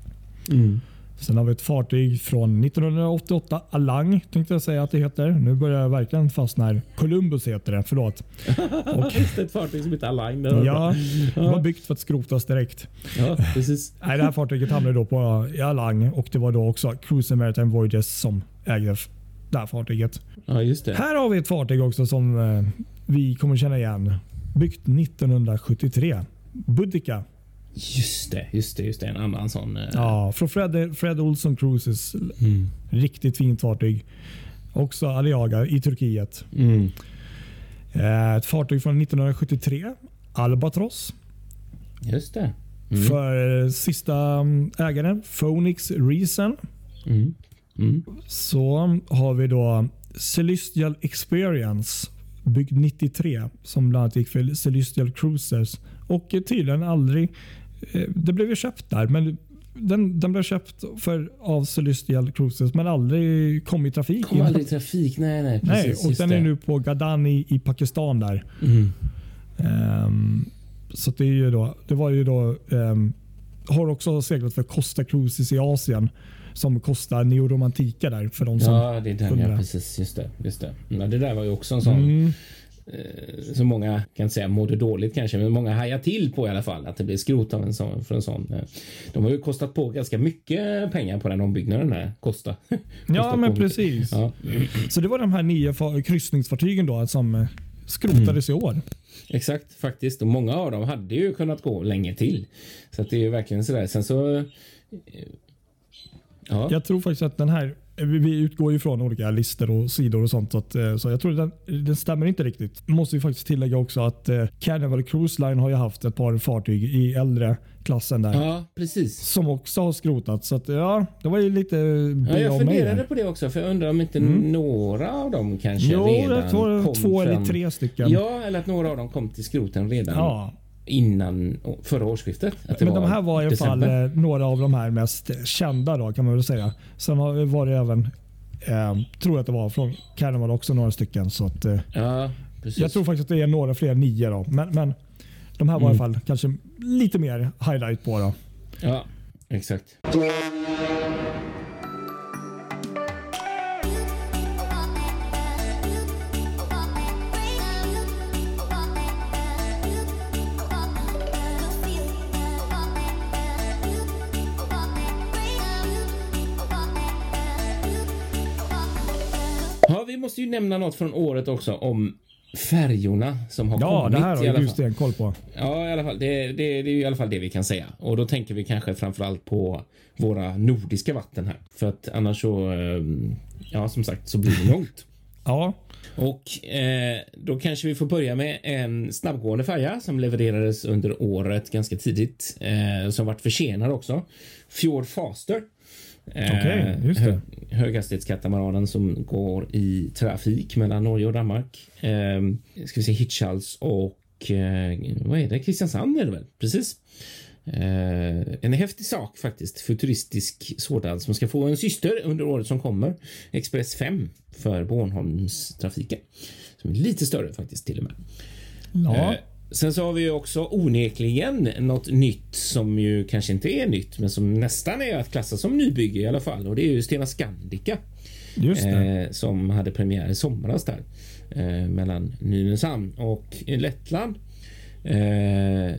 Mm. Sen har vi ett fartyg från 1988. Alang tänkte jag säga att det heter. Nu börjar jag verkligen fastna här. Columbus heter det. Förlåt. Och, Just ett fartyg som heter Align. Det ja, det var byggt för att skrotas direkt. ja, precis. Nej, det här fartyget hamnade då på i Alang och det var då också Cruise and Maritime Voyages som ägde det här fartyget. Ja, just det. Här har vi ett fartyg också som eh, vi kommer känna igen. Byggt 1973. Boudica. Just det, just det, just det. En annan sån. eh, Ja, från Fred, Fred Olson Cruises. Mm. Riktigt fint fartyg. Också Aliaga i Turkiet. Mm. Eh, Ett fartyg från 1973. Albatross. Just det. Mm. För eh, sista mm, ägaren Phoenix Reason. Mm. Mm. Så har vi då Celestial Experience. Byggd 93. Som bland annat gick för Celestial Cruisers. Och eh, tydligen aldrig... eh, Det blev ju köpt där. Men den, den blev köpt för, av Celestial Cruises men aldrig kom i trafik. Kom aldrig i trafik. Nej, nej. Nej, Precis, och just den det. är nu på Gadani i Pakistan där. Mm. Ehm, så det, är ju då, det var ju då... ehm, har också seglat för Costa Cruises i Asien. Som kostar Neoromantika där för de som... Ja, det är den. Ja, precis. Just det. Just det. Ja, det där var ju också en sån Mm, eh, som många kan säga mådde dåligt kanske, men många hajar till på i alla fall att det blev skrot av en sån för en sån. Eh. De har ju kostat på ganska mycket pengar på den ombyggnaden här. Kosta. ja, men precis. Ja. Så det var de här nio kryssningsfartygen då som eh, skrotades mm. i år. Exakt faktiskt och många av dem hade ju kunnat gå länge till. Så att det är ju verkligen sådär. Sen så. Ja. Jag tror faktiskt att den här vi utgår ju från olika listor och sidor och sånt. Så, att, eh, så jag tror den, den stämmer inte riktigt. Måste vi faktiskt tillägga också att eh, Carnival Cruise Line har ju haft ett par fartyg i äldre klassen där. Ja, precis. Som också har skrotats. Så att, ja, det var ju lite ja, Jag funderade på det också. För jag undrar om inte mm. några av dem kanske jo, redan jag tror kom två eller tre stycken. Ja, eller att några av dem kom till skroten redan. Ja innan förra årsskiftet. Men de här var i alla fall eh, några av de här mest kända då, kan man väl säga. Sen var det även, eh, tror jag att det var från Carnival också några stycken. Så att, eh, ja, jag tror faktiskt att det är några fler, nio. Då. Men, men de här var mm. i alla fall kanske lite mer highlight på. Då. Ja, exakt. Vi måste ju nämna något från året också om färjorna som har ja, kommit. Ja, det här har du stenkoll på. Ja, i alla fall. Det, det, det, är i alla fall det vi kan säga. Och då tänker vi kanske framförallt på våra nordiska vatten här. För att annars så, ehm, ja som sagt, så blir det långt. ja. Och eh, då kanske vi får börja med en snabbgående färja som levererades under året ganska tidigt. Eh, som varit försenad också. Fjord Faster Okay, eh, just det. höghastighetskatamaranen som går i trafik mellan Norge och Danmark. Eh, ska vi se Hitchhals och eh, vad är det? Kristiansand är det väl? Precis. Eh, en häftig sak faktiskt. Futuristisk sådan som ska få en syster under året som kommer. Express 5 för Bornholmstrafiken. Som är lite större faktiskt till och med. Ja. Sen så har vi också onekligen något nytt som ju kanske inte är nytt, men som nästan är att klassa som nybygge i alla fall. Och det är ju Stena Scandica. Eh, som hade premiär i somras där eh, mellan Nynäshamn och Lettland. Eh,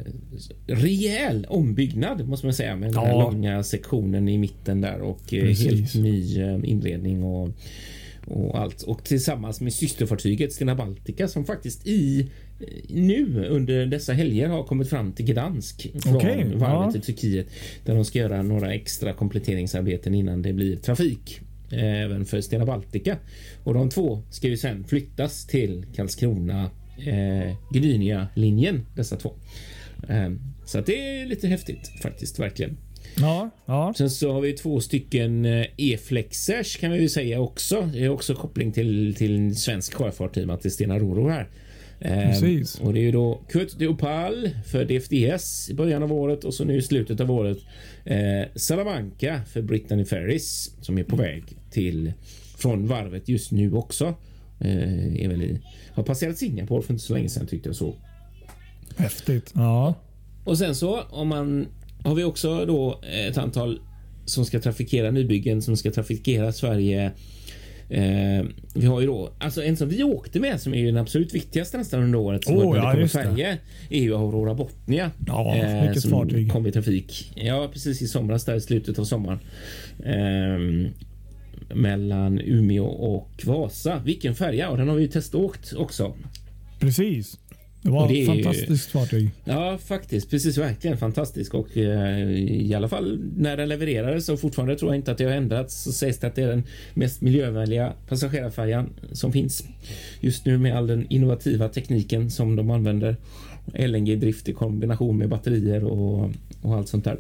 rejäl ombyggnad måste man säga med den ja. långa sektionen i mitten där och eh, helt ny eh, inredning och och allt och tillsammans med systerfartyget Stena Baltica som faktiskt i nu under dessa helger har kommit fram till Gdansk från okay, varvet ja. i Turkiet där de ska göra några extra kompletteringsarbeten innan det blir trafik även för Stena Baltica. Och de två ska ju sen flyttas till Karlskrona eh, Gdynia linjen dessa två. Eh, så att det är lite häftigt faktiskt verkligen. Ja, ja. Sen så har vi två stycken eh, E-flexers kan vi ju säga också. Det är också koppling till till svensk sjöfart i och med att det är Stena Roro här. Precis. Eh, och det är ju då Kurt Deopal för DFDS i början av året och så nu i slutet av året eh, Salamanca för Brittany Ferries som är på väg till från varvet just nu också. Eh, är väl i, har passerat Singapore för inte så länge sedan tyckte jag så. Häftigt. Ja. Och sen så om man har vi också då ett antal som ska trafikera nybyggen som ska trafikera Sverige Eh, vi har ju då alltså en som vi åkte med som är ju den absolut viktigaste nästan under året som oh, ja, färje är ju Aurora Botnia. Ja, eh, som fartyg. kom i trafik. Ja, precis i somras där i slutet av sommaren. Eh, mellan Umeå och Vasa. Vilken färja och den har vi ju teståkt också. Precis. Det var ett fantastiskt fartyg. Ja, faktiskt. Precis, verkligen fantastiskt. Och eh, i alla fall när den levererades och fortfarande tror jag inte att det har ändrats så sägs det att det är den mest miljövänliga passagerarfärjan som finns just nu med all den innovativa tekniken som de använder. LNG-drift i kombination med batterier och, och allt sånt där.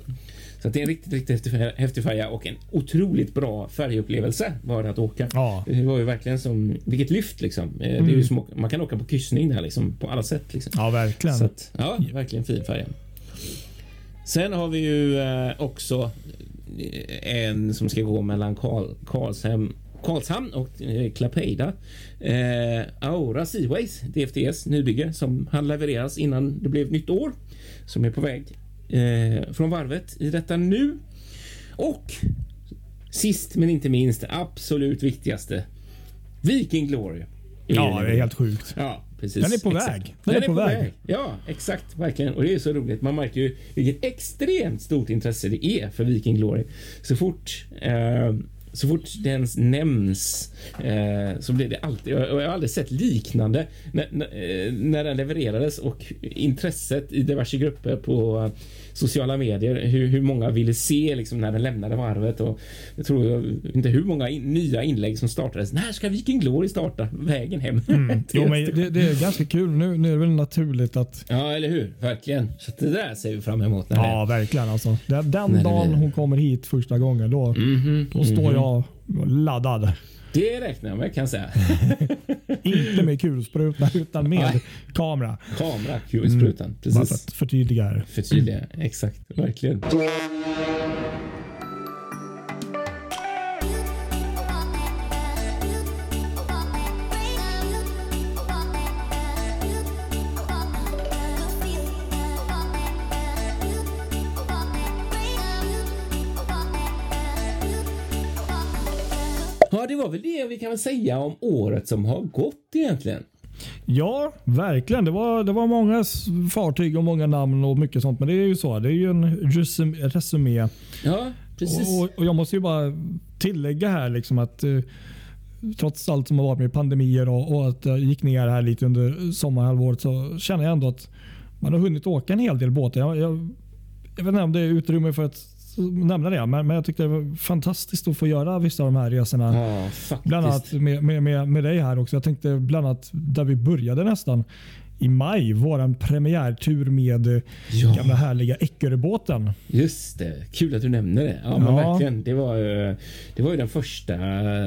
Så det är en riktigt, riktigt häftig färja och en otroligt bra färgupplevelse var det att åka. Ja. Det var ju verkligen som vilket lyft liksom. Mm. Det är ju mm. som, man kan åka på kryssning där liksom på alla sätt. Liksom. Ja, verkligen. Så att, ja, verkligen fin färja. Sen har vi ju eh, också eh, en som ska gå mellan Karl, Karlshem Karlshamn och Klapeida. Eh, Aura Seaways, DFDS nybygge som han levereras innan det blev nytt år. Som är på väg eh, från varvet i detta nu. Och sist men inte minst, absolut viktigaste. Viking Glory. Ja, det är helt sjukt. Ja, precis. Den är på Exakt. väg. Den är på väg. Ja, exakt. Verkligen. Och det är så roligt. Man märker ju vilket extremt stort intresse det är för Viking Glory. Så fort eh, så fort den nämns eh, så blir det alltid, och jag har aldrig sett liknande när, när, eh, när den levererades och intresset i diverse grupper på sociala medier, hur, hur många ville se liksom när den lämnade varvet och jag tror jag, inte hur många in, nya inlägg som startades. När ska Viking Glory starta vägen hem? Mm. jo, men det, det, är ganska kul. Nu, nu är det väl naturligt att... Ja, eller hur? Verkligen. Så det där ser vi fram emot. När ja, det... verkligen. Alltså. Den, den det dagen hon kommer hit första gången, då, Mhm, då står mhm. Jag laddad. Det räknar jag med kan jag säga. Inte med kulspruta utan med Nej. kamera. Kamera, kulsprutan. Mm. Bara för Precis. att förtydliga här. Förtydliga. Exakt. Verkligen. Ja, det var väl det vi kan väl säga om året som har gått egentligen. Ja, verkligen. Det var, det var många fartyg och många namn och mycket sånt. Men det är ju så. Det är ju en resum, resumé. Ja, precis. Och, och jag måste ju bara tillägga här liksom att eh, trots allt som har varit med pandemier och, och att jag gick ner här lite under sommarhalvåret så känner jag ändå att man har hunnit åka en hel del båtar. Jag, jag, jag vet inte om det är utrymme för att nämna det, men, men jag tyckte det var fantastiskt att få göra vissa av de här resorna. Ja. Bland annat med, med, med, med dig här också. Jag tänkte bland annat där vi började nästan i maj. Våran premiärtur med eh, Ja. gamla härliga Eckeröbåten. Just det, kul att du nämner det. Ja, men Ja. verkligen. Det var, ju, det var ju den första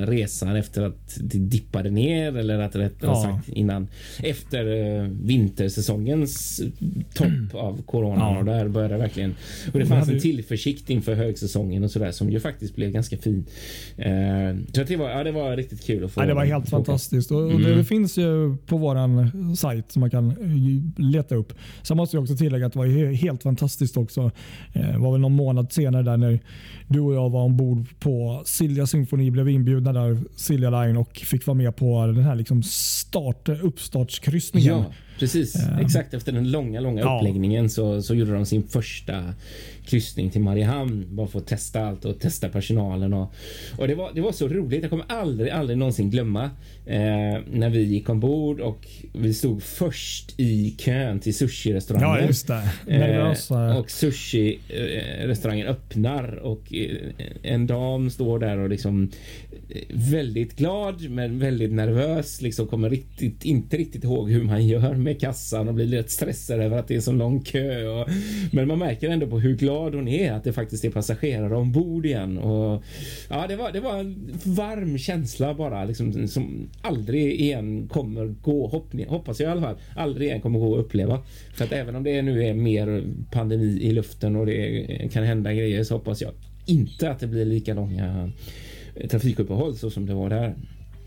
resan efter att det dippade ner eller att rättare Ja. sagt innan efter eh, vintersäsongens topp av corona Ja. och där började verkligen. Och det fanns en tillförsikt inför högsäsongen och sådär som ju faktiskt blev ganska fin. Eh, så det var, ja, det var riktigt kul att få. Ja, det var helt fantastiskt. Och Mm. Det finns ju på vår sajt som man kan kan eh, leta upp. Sen måste jag också tillägga att det var helt fantastiskt också. Det var väl någon månad senare där när du och jag var ombord på Silja Symfoni, blev inbjudna där, Silja Line och fick vara med på den här liksom start, uppstartskryssningen. Ja, precis. Eh. Exakt efter den långa, långa Ja. uppläggningen så, så gjorde de sin första kryssning till Mariehamn. Bara för att testa allt och testa personalen. Och, och det, var, det var så roligt. Jag kommer aldrig, aldrig någonsin glömma eh, när vi gick ombord och vi stod först i kön till sushi-restaurangen. Ja, just det. Eh, och sushi-restaurangen öppnar och eh, en dam står där och liksom eh, väldigt glad men väldigt nervös. Liksom kommer riktigt, inte riktigt ihåg hur man gör med kassan och blir lite stressad över att det är så lång kö. Och, men man märker ändå på hur glad hon är att det faktiskt är passagerare ombord igen. Och, ja, det, var, det var en varm känsla bara liksom, som aldrig igen kommer gå, hopp, hoppas jag i alla fall, aldrig igen kommer gå att uppleva. För att även om det nu är mer pandemi i luften och det kan hända grejer så hoppas jag inte att det blir lika långa trafikuppehåll så som det var där.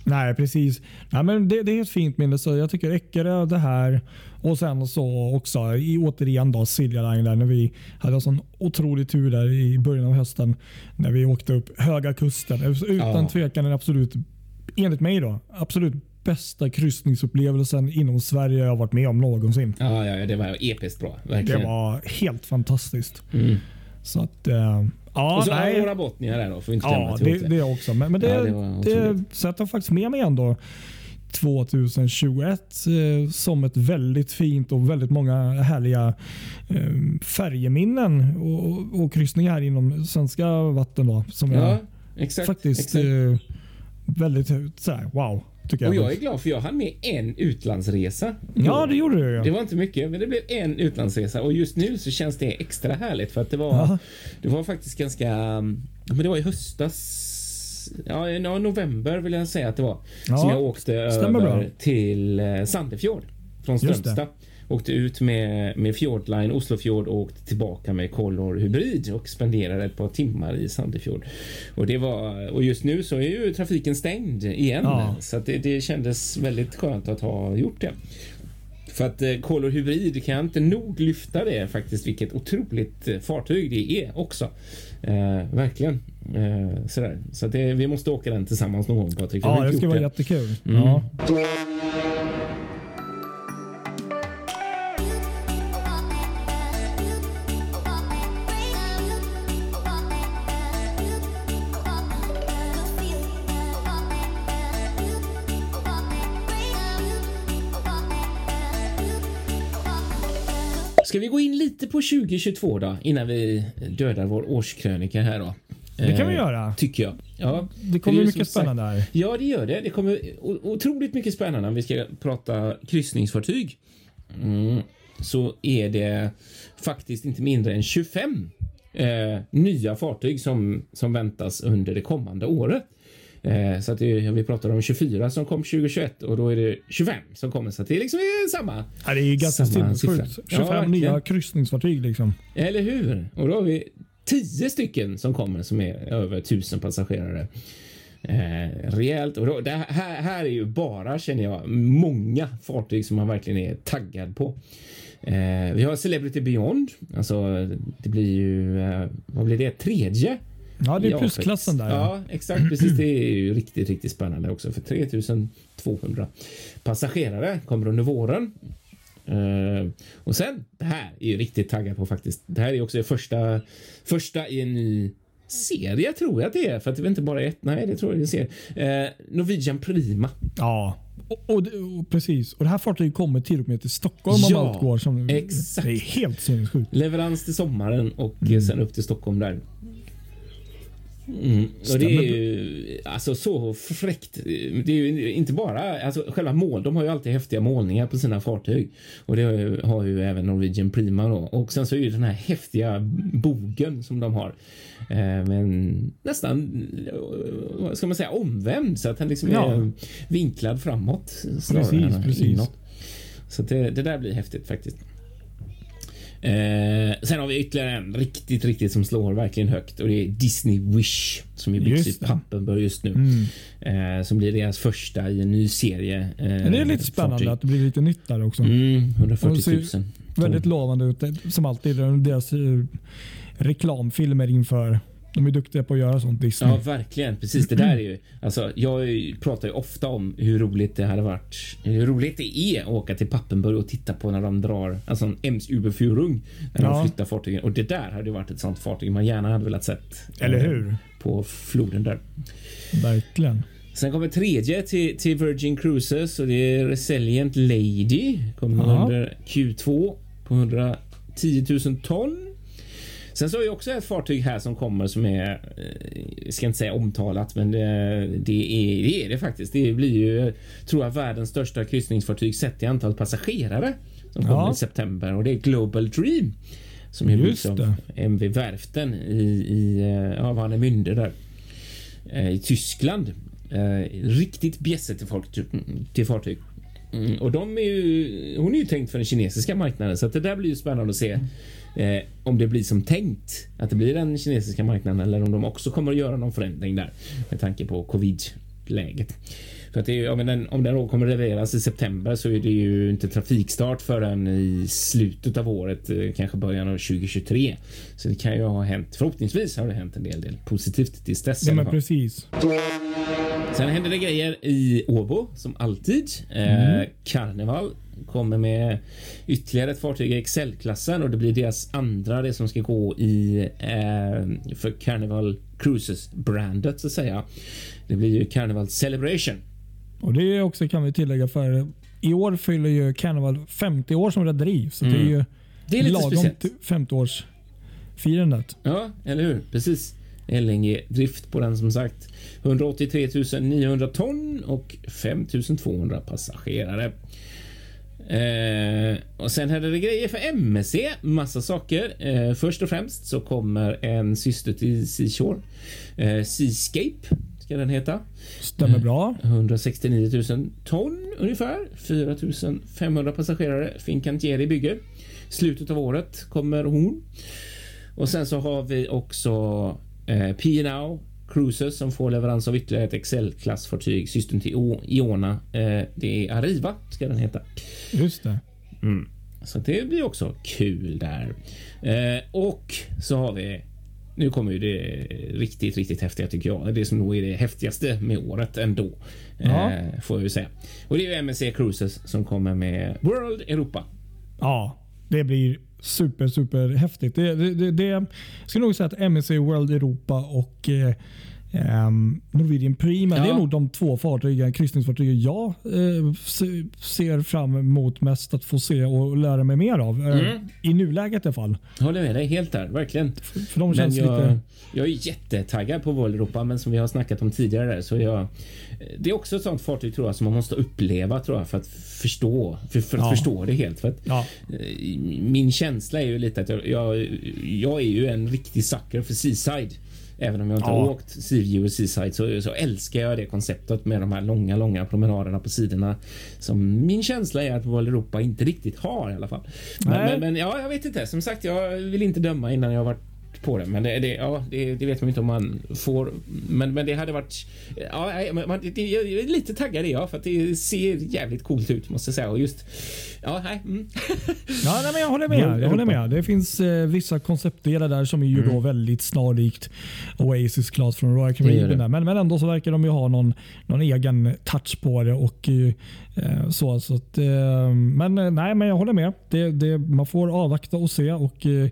Nej, precis. Nej, men det, det är ett fint minne. Så jag tycker Eckerö det här och sen så också i, återigen då Silja Line där när vi hade en sån otrolig tur där i början av hösten när vi åkte upp Höga Kusten. Utan Ja. tvekan den absolut, enligt mig då, absolut bästa kryssningsupplevelsen inom Sverige jag har varit med om någonsin. Ja, ja, ja, det var episkt bra. Det Verkligen. var helt fantastiskt. Mm. Så att, eh, ja, Och så nej. Aurora Botnia där då, får inte. Ja, det, hotet. det också. Men, men det, Ja, det var det, sätter faktiskt med mig ändå 2021 eh, som ett väldigt fint och väldigt många härliga eh, färjeminnen och, och, och kryssningar inom svenska vatten. Då, som Ja, jag exakt. faktiskt exakt. eh, väldigt så här, wow. Tycker Och jag. jag är glad för jag hann med en utlandsresa. ja, det gjorde du. Det Ja. var inte mycket, men det blev en utlandsresa och just nu så känns det extra härligt för att det var, Ja. det var faktiskt ganska, men det var i höstas, ja, i november vill jag säga att det var, Ja, som jag åkte över bra. till eh, Sandefjord från det. Strömstad. Åkte ut med, med Fjordline Oslofjord och åkte tillbaka med Color Hybrid och spenderade ett par timmar i Sandefjord. Och, det var, och just nu så är ju trafiken stängd igen Ja. så det, det kändes väldigt skönt att ha gjort det. För att eh, Color Hybrid kan jag inte nog lyfta det faktiskt vilket otroligt eh, fartyg det är också. Eh, verkligen. Eh, sådär. Så det, vi måste åka den tillsammans någon gång Patrik. Ja, det gjort vara jättekul. Mm. Ja. Lite på 2022 då innan vi dödar vår årskrönika här då? Det kan vi Eh, göra. Tycker jag. Ja, Det kommer ju mycket spännande här. Ja, det gör det. Det kommer otroligt mycket spännande om vi ska prata kryssningsfartyg. Mm. Så är det faktiskt inte mindre än 25 eh, nya fartyg som, som väntas under det kommande året. Eh, så att det, vi pratar om 24 som kom 2021 och då är det 25 som kommer. Så att det är liksom samma. Ja, det är ganska sinnessjukt. siffra. Ja, 25 verkligen. nya kryssningsfartyg liksom. Eller hur? Och då har vi 10 stycken som kommer som är över 1000 passagerare. Eh, rejält. Och då, det här, här är ju bara, känner jag, många fartyg som man verkligen är taggad på. Eh, vi har Celebrity Beyond. Alltså, det blir ju, eh, vad blir det, tredje? Ja, det är plusklassen där. Ja. Exakt. Precis. Det är ju riktigt, riktigt spännande också. För 3200 passagerare kommer under våren. Eh, och sen, det här är ju riktigt taggad på faktiskt. Det här är också det första, första i en ny serie tror jag att det är. För att det är inte bara ett. Nej, det tror jag det är en serie. Eh, Norwegian Prima. ja. Och, och, och, precis. Och det här fartyget kommer till och med till Stockholm om Ja, allt går som exakt. Det är helt sinnessjukt. Leverans till sommaren och Mm. sen upp till Stockholm där. Mm. Och det är ju alltså så fräckt. Det är ju inte bara alltså själva mål. De har ju alltid häftiga målningar på sina fartyg och det har ju, har ju även Norwegian Prima då. Och sen så är ju den här häftiga bogen som de har. Eh, men nästan, vad ska man säga, omvänd så att den liksom Ja. är vinklad framåt snarare Precis, än precis. inåt. Så det, det där blir häftigt faktiskt. Eh, sen har vi ytterligare en riktigt, riktigt som slår verkligen högt och det är Disney Wish som ju byggs i. Pappenburg just nu. Mm. Eh, som blir deras första i en ny serie. Eh, det är lite spännande fartyg. att det blir lite nytt där också. Mm, 140 Och 000. så- Väldigt lovande ut. Som alltid deras eh, reklamfilmer inför. De är duktiga på att göra sånt Disney. Ja, verkligen. Precis. Det där är ju... Alltså, jag pratar ju ofta om hur roligt det hade varit. Hur roligt det är att åka till Pappenburg och titta på när de drar alltså en Ems Überführung. När Ja. de flyttar fartygen. Och det där hade varit ett sånt fartyg man gärna hade velat sett. eh, Eller hur? På floden där. Verkligen. Sen kommer tredje till, till Virgin Cruises och det är Resilient Lady. Kommer Ja. under Q2 på 110 000 ton. Sen så har vi också ett fartyg här som kommer som är, eh, jag ska inte säga omtalat, men det, det, är, det är det faktiskt. Det blir ju, tror jag, världens största kryssningsfartyg sett i antal passagerare som kommer Ja. i september och det är Global Dream som är byggt av. MV Werften i, i eh, ja, Warnemünde där eh, i Tyskland. Eh, riktigt bjässe till, folk, till fartyg. Mm, och de är ju, hon är ju tänkt för den kinesiska marknaden så att det där blir ju spännande att se eh, om det blir som tänkt att det blir den kinesiska marknaden eller om de också kommer att göra någon förändring där med tanke på covid läget. För att det är, om den, om den då kommer levereras i september så är det ju inte trafikstart förrän i slutet av året, eh, kanske början av 2023. Så det kan ju ha hänt, förhoppningsvis har det hänt en del, del positivt tills dess. Ja, men precis. Sen händer det grejer i Åbo som alltid. Mm. Eh, Carnival kommer med ytterligare ett fartyg i Excel-klassen och det blir deras andra det som ska gå i eh, för Carnival Cruises brandet så att säga. Det blir ju Carnival Celebration. Och Det är också kan vi tillägga för i år fyller ju Carnival 50 år som rederi. Så det är ju Mm. Det är lite lagom speciellt. till 50-årsfirandet. Ja, eller hur? Precis. LNG drift på den som sagt. 183 900 ton och 5 200 passagerare. Eh, och sen hade det grejer för MSC, massa saker. Eh, först och främst så kommer en syster till Seashore. Eh, Seascape ska den heta. Stämmer bra. 169 000 ton ungefär. 4 500 passagerare. Fincantieri bygger. Slutet av året kommer hon. Och sen så har vi också eh, P&O Cruises som får leverans av ytterligare ett Excel-klassfartyg, systern till O- Iona. Eh, det är Arriva ska den heta. Just det. Mm. Så det blir också kul där. Eh, och så har vi nu kommer ju det riktigt, riktigt häftiga tycker jag. Det som nog är det häftigaste med året ändå. Ja. Eh, får jag ju säga. Och det är ju MSC Cruises som kommer med World Europa. Ja, det blir super, super häftigt. Det, det, det, det, jag skulle nog säga att MSC World Europa och eh, Um, Norwegian Prima, Ja. det är nog de två fartygen, kryssningsfartygen jag eh, se, ser fram emot mest att få se och lära mig mer av. Eh, Mm. I nuläget i alla fall. Håller med dig helt där, verkligen. För de Men känns jag, lite... jag är jättetaggad på World Europa, men som vi har snackat om tidigare så jag. Det är också ett sånt fartyg tror jag som man måste uppleva tror jag för att förstå, för, för att Ja. förstå det helt. För att, Ja, eh, min känsla är ju lite att jag, jag, jag är ju en riktig sucker för Seaside. Även om jag inte Ja. har åkt Seaview och Seaside så, så älskar jag det konceptet med de här långa, långa promenaderna på sidorna. Som min känsla är att Europa inte riktigt har i alla fall. Men, men, men ja, jag vet inte. Som sagt, jag vill inte döma innan jag har varit på det. Men det, det, ja, det, det vet man inte om man får. Men, men det hade varit... Ja, man, det, jag är lite taggad är jag för att det ser jävligt coolt ut måste jag säga. Och just... Ja, nej. Mm. ja nej, men jag håller med. Jag håller med. Det finns eh, vissa konceptdelar där som är ju Mm. då väldigt snarlikt Oasis Class från Royal Caribbean. Men, men ändå så verkar de ju ha någon, någon egen touch på det. och eh, så, så att, eh, Men eh, nej, men jag håller med. Det, det, man får avvakta och se. och eh,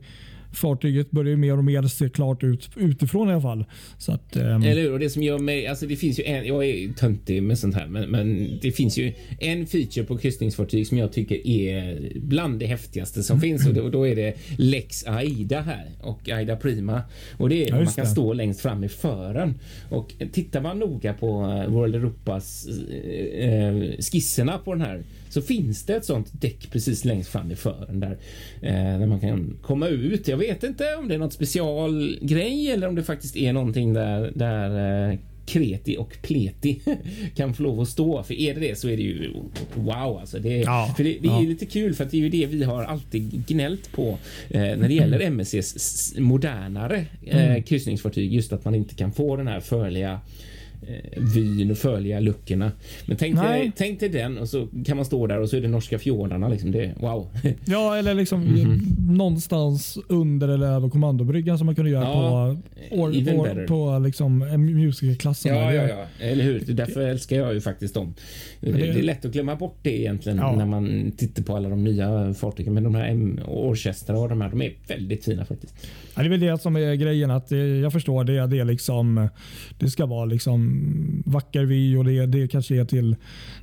Fartyget börjar ju mer och mer se klart ut utifrån i alla fall. Så att, ehm, Eller hur? Och det som gör mig... Alltså det finns ju en... Jag är töntig med sånt här, men, men det finns ju en feature på kryssningsfartyg som jag tycker är bland det häftigaste som finns och då, och då är det Lex Aida här och Aida Prima. Och det är Ja, man kan det. stå längst fram i fören. Och tittar man noga på World Europas eh, eh, skisserna på den här så finns det ett sånt däck precis längst fram i fören där, eh, där man kan komma ut. Jag vet inte om det är något specialgrej eller om det faktiskt är någonting där, där eh, Kreti och Pleti kan få lov att stå. För är det det så är det ju wow alltså. Det, Ja, för det, det är ja. lite kul för att det är ju det vi har alltid gnällt på eh, när det gäller MSCs s- modernare Mm. eh, kryssningsfartyg. Just att man inte kan få den här förliga eh, vyn och förliga luckorna. Men tänk dig, tänk dig den och så kan man stå där och så är det norska fjordarna. Liksom. Det, wow. Ja, eller liksom Mhm. någonstans under eller över kommandobryggan som man kunde göra Ja, på, or, even or, better. på liksom musicalklassen. Ja, ja, ja, eller hur? Därför älskar jag ju faktiskt dem. Det, det- är lätt att glömma bort det egentligen Ja. när man tittar på alla de nya fartygen. Men de här Orchestra och de här, de är väldigt fina faktiskt. Ja, det är väl det som är grejen. att Jag förstår det. Det, är liksom, det ska vara liksom vacker vy och det, det kanske är till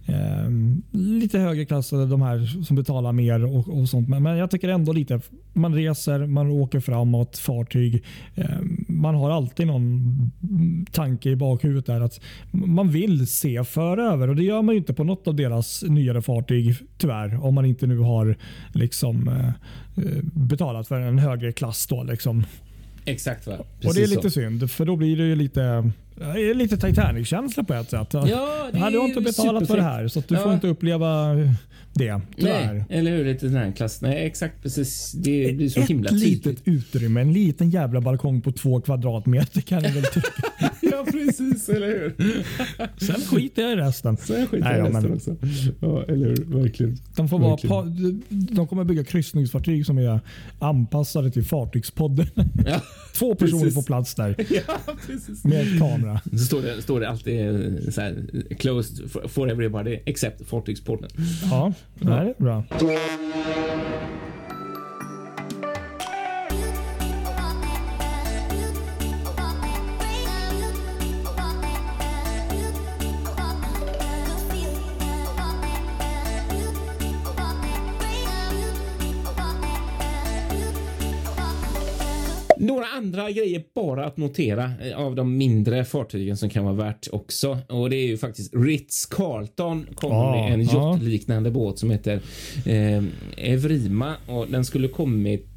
eh, lite högre klassade, de här som betalar mer och, och sånt. Men, men jag tycker ändå lite, man reser, man åker framåt, fartyg. Eh, man har alltid någon tanke i bakhuvudet där att man vill se föröver och det gör man ju inte på något av deras nyare fartyg tyvärr. Om man inte nu har liksom eh, betalat för en högre klass. Då, liksom. Exakt va? och det är lite så. synd för då blir det ju lite, eh, lite Titanic-känsla på ett sätt. Ja, det Nej, du har inte betalat för det här så du Ja. får inte uppleva det. Tyvärr. Nej, eller hur? Lite den här klass. Nej, exakt precis. Det blir så Ett himla litet tydligt. utrymme, en liten jävla balkong på två kvadratmeter kan jag väl tycka. Precis, eller hur? Sen skiter jag i resten. Sen skiter Nej, jag i resten men- också. Ja, eller hur? Verkligen. De, får vara pa, de kommer bygga kryssningsfartyg som är anpassade till Fartygspodden. Ja, Två personer Precis. på plats där ja precis. med kamera. Så står det, står det alltid eh, så här, closed for, everybody except fartygsporten. Ja, det här är bra. Andra grejer bara att notera eh, av de mindre fartygen som kan vara värt också. Och det är ju faktiskt Ritz Carlton kommer med en yachtliknande båt som heter eh, Evrima och den skulle kommit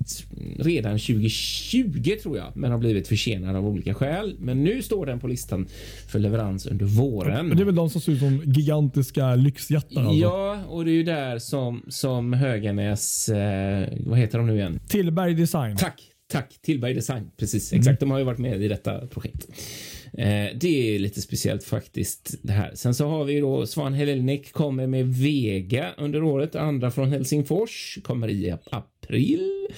redan 2020 tror jag, men har blivit försenad av olika skäl. Men nu står den på listan för leverans under våren. Det är väl de som ser ut som gigantiska lyxjättar. Alltså. Ja, och det är ju där som, som Höganäs, eh, vad heter de nu igen? Tillberg Design. Tack, tack. Tillberg Design. Precis, exakt. De har ju varit med i detta projekt. Eh, det är lite speciellt faktiskt det här. Sen så har vi då Svan Hellenic kommer med Vega under året. Andra från Helsingfors kommer i april.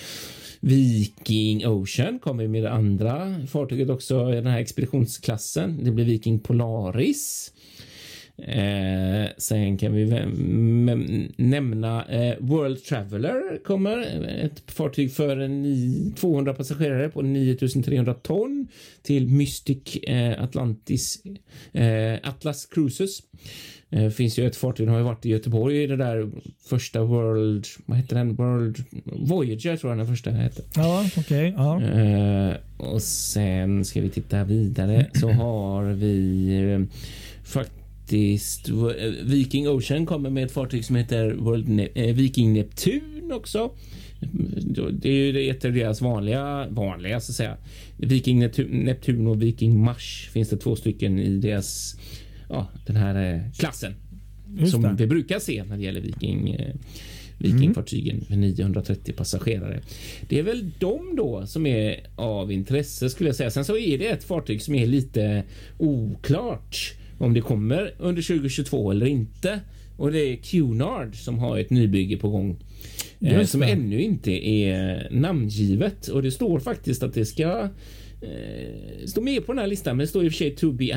Viking Ocean kommer med det andra fartyget också i den här expeditionsklassen. Det blir Viking Polaris. Eh, sen kan vi nämna eh, World Traveller kommer. Ett fartyg för 200 passagerare på 9300 ton till Mystic eh, Atlantis eh, Atlas Cruises. Det eh, finns ju ett fartyg, har ju varit i Göteborg, det där första World, vad heter den? World Voyager tror jag den första hette. Ja, okej. Okay, ja. Och sen ska vi titta vidare så har vi uh, faktiskt Viking Ocean kommer med ett fartyg som heter World ne Viking Neptun också. Det är ju ett av deras vanliga, vanliga så att säga. Viking Neptun och Viking Mars finns det två stycken i deras ja, den här eh, klassen Just som det. vi brukar se när det gäller Viking. Eh, Vikingfartygen mm. med 930 passagerare. Det är väl de då som är av intresse skulle jag säga. Sen så är det ett fartyg som är lite oklart om det kommer under 2022 eller inte. Och det är Cunard som har ett nybygge på gång eh, som ännu inte är namngivet och det står faktiskt att det ska eh, står med på den här listan, men det står i och för sig to be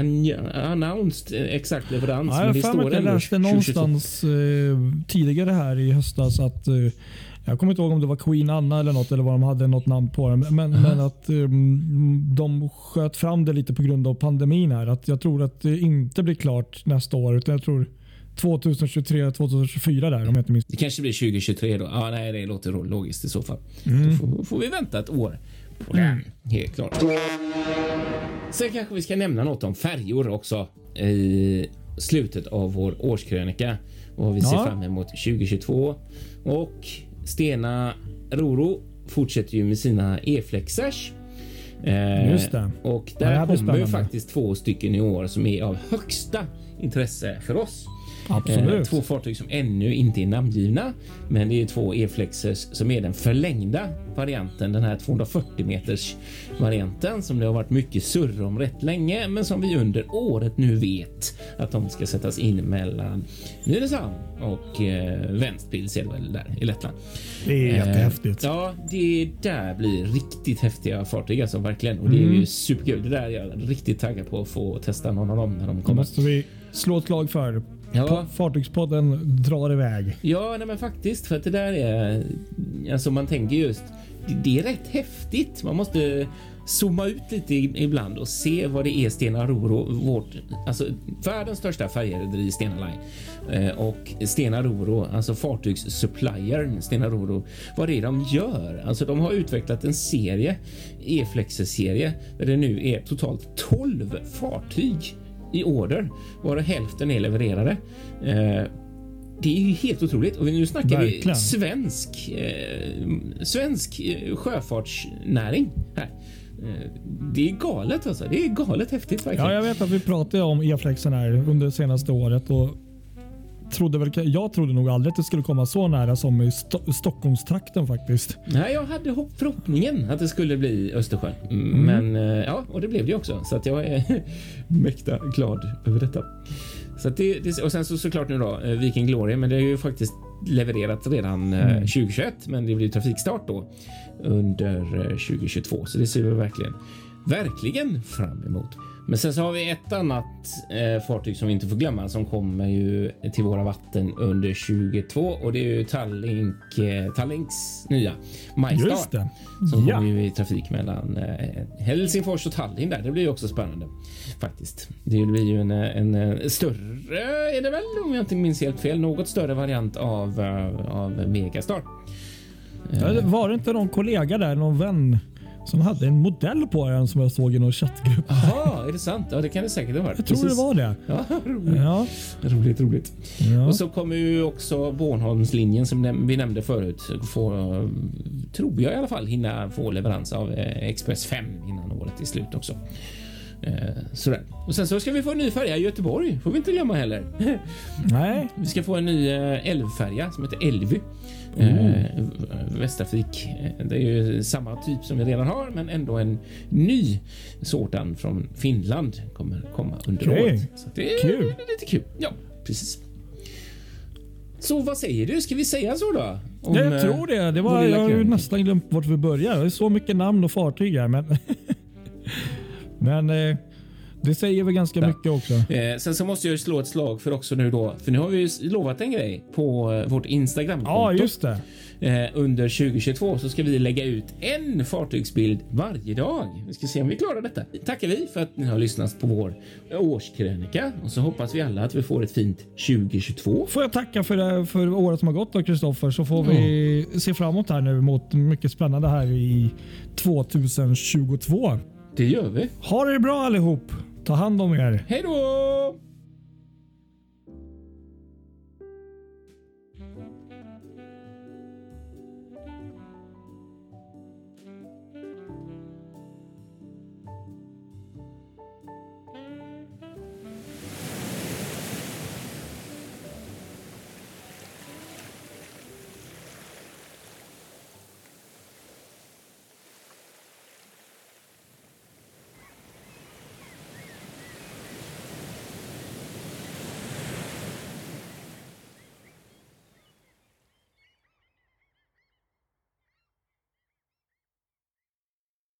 announced eh, exakt leverans. Ja, jag men det jag läste någonstans eh, tidigare här i höstas att eh, jag kommer inte ihåg om det var Queen Anna eller något eller vad de hade något namn på den. Men, -huh. men att um, de sköt fram det lite på grund av pandemin här. Att jag tror att det inte blir klart nästa år utan jag tror 2023, 2024 där om jag inte minns. Det kanske blir 2023 då. Ja, nej, det låter logiskt i så fall. Mm. Då får, får vi vänta ett år på den. Mm. Helt klart. Sen kanske vi ska nämna något om färjor också i slutet av vår årskrönika och vad vi ja. ser fram emot 2022. Och Stena Roro fortsätter ju med sina e-flexers. Eh, Just det. Och där ja, kommer faktiskt två stycken i år som är av högsta intresse för oss. Absolut. Eh, två fartyg som ännu inte är namngivna, men det är två E-flexers som är den förlängda varianten, den här 240 meters varianten som det har varit mycket surr om rätt länge, men som vi under året nu vet att de ska sättas in mellan Nynäshamn och eh, Ventspils är det väl där i Lettland. Det är jättehäftigt. Eh, ja, det där blir riktigt häftiga fartyg alltså verkligen och det är ju mm. superkul. Det där är jag riktigt taggad på att få testa någon av dem när de kommer. Det måste vi slå ett slag för. Ja. Fartygspodden drar iväg. Ja, nej, men faktiskt för att det där är alltså man tänker just det är rätt häftigt. Man måste zooma ut lite ibland och se vad det är Stena Roro, vårt, alltså världens största färjerederi Stena Line eh, och Stena Roro, alltså fartygssuppliern Stena Roro, vad det är de gör. Alltså de har utvecklat en serie, E-flexer serie, där det nu är totalt 12 fartyg i order, varav hälften är levererade. Eh, det är ju helt otroligt och nu snackar Verkligen. vi svensk, eh, svensk eh, sjöfartsnäring här. Eh, det är galet alltså. Det är galet häftigt. Verkligen. Ja, jag vet att vi pratade om e-flexen här under det senaste året och trodde väl, jag trodde nog aldrig att det skulle komma så nära som i Sto Stockholmstrakten faktiskt. Nej, jag hade hopp, förhoppningen att det skulle bli Östersjön. Mm. Men eh, ja, och det blev det också. Så att jag är mäkta glad över detta. Så det, det, och sen så såklart nu då eh, Viking Glory, men det är ju faktiskt levererat redan eh, mm. 2021, men det blir trafikstart då under 2022, så det ser vi verkligen, verkligen fram emot. Men sen så har vi ett annat eh, fartyg som vi inte får glömma som kommer ju till våra vatten under 22 och det är ju Tallink, eh, Tallinks nya MyStar som ja. kommer ju i trafik mellan eh, Helsingfors och Tallinn där. Det blir ju också spännande faktiskt. Det blir ju en, en, en större är det väl om jag inte minns helt fel, något större variant av uh, av Megastar. Var det inte någon kollega där, någon vän som hade en modell på den som jag såg i någon chattgrupp. Jaha, är det sant? Ja, det kan det säkert ha varit. Jag tror Precis. det var det. Ja, roligt. Ja. Roligt, roligt. Ja. Och så kommer ju också Bornholmslinjen som vi nämnde förut. Få, tror jag i alla fall, hinna få leverans av eh, Express 5 innan året är slut också. Eh, sådär. Och sen så ska vi få en ny färja i Göteborg. Får vi inte glömma heller. Nej. Vi ska få en ny eh, älvfärja som heter Älvy. Eh, Västtrafik. Eh, Det är ju samma typ som vi redan har, men ändå en ny sådan från Finland kommer komma under Okej. året. Så det är Kul. lite kul. Ja, precis. Så vad säger du? Ska vi säga så då? Om, Ja, eh, jag tror det. det var, jag har ju nästan glömt vart vi börjar. Det är så mycket namn och fartyg här. Men, men eh, det säger väl ganska Ja. mycket också. Eh, sen så måste jag slå ett slag för också nu då, för nu har vi ju lovat en grej på eh, vårt Instagramkonto. Ja, just det. Eh, under 2022 så ska vi lägga ut en fartygsbild varje dag. Vi ska se om vi klarar detta. Tackar vi för att ni har lyssnat på vår årskrönika och så hoppas vi alla att vi får ett fint 2022. Får jag tacka för, det, för året som har gått då Kristoffer så får vi se framåt här nu mot mycket spännande här i 2022. Det gör vi. Ha det bra allihop. Ta hand om er. Hej då!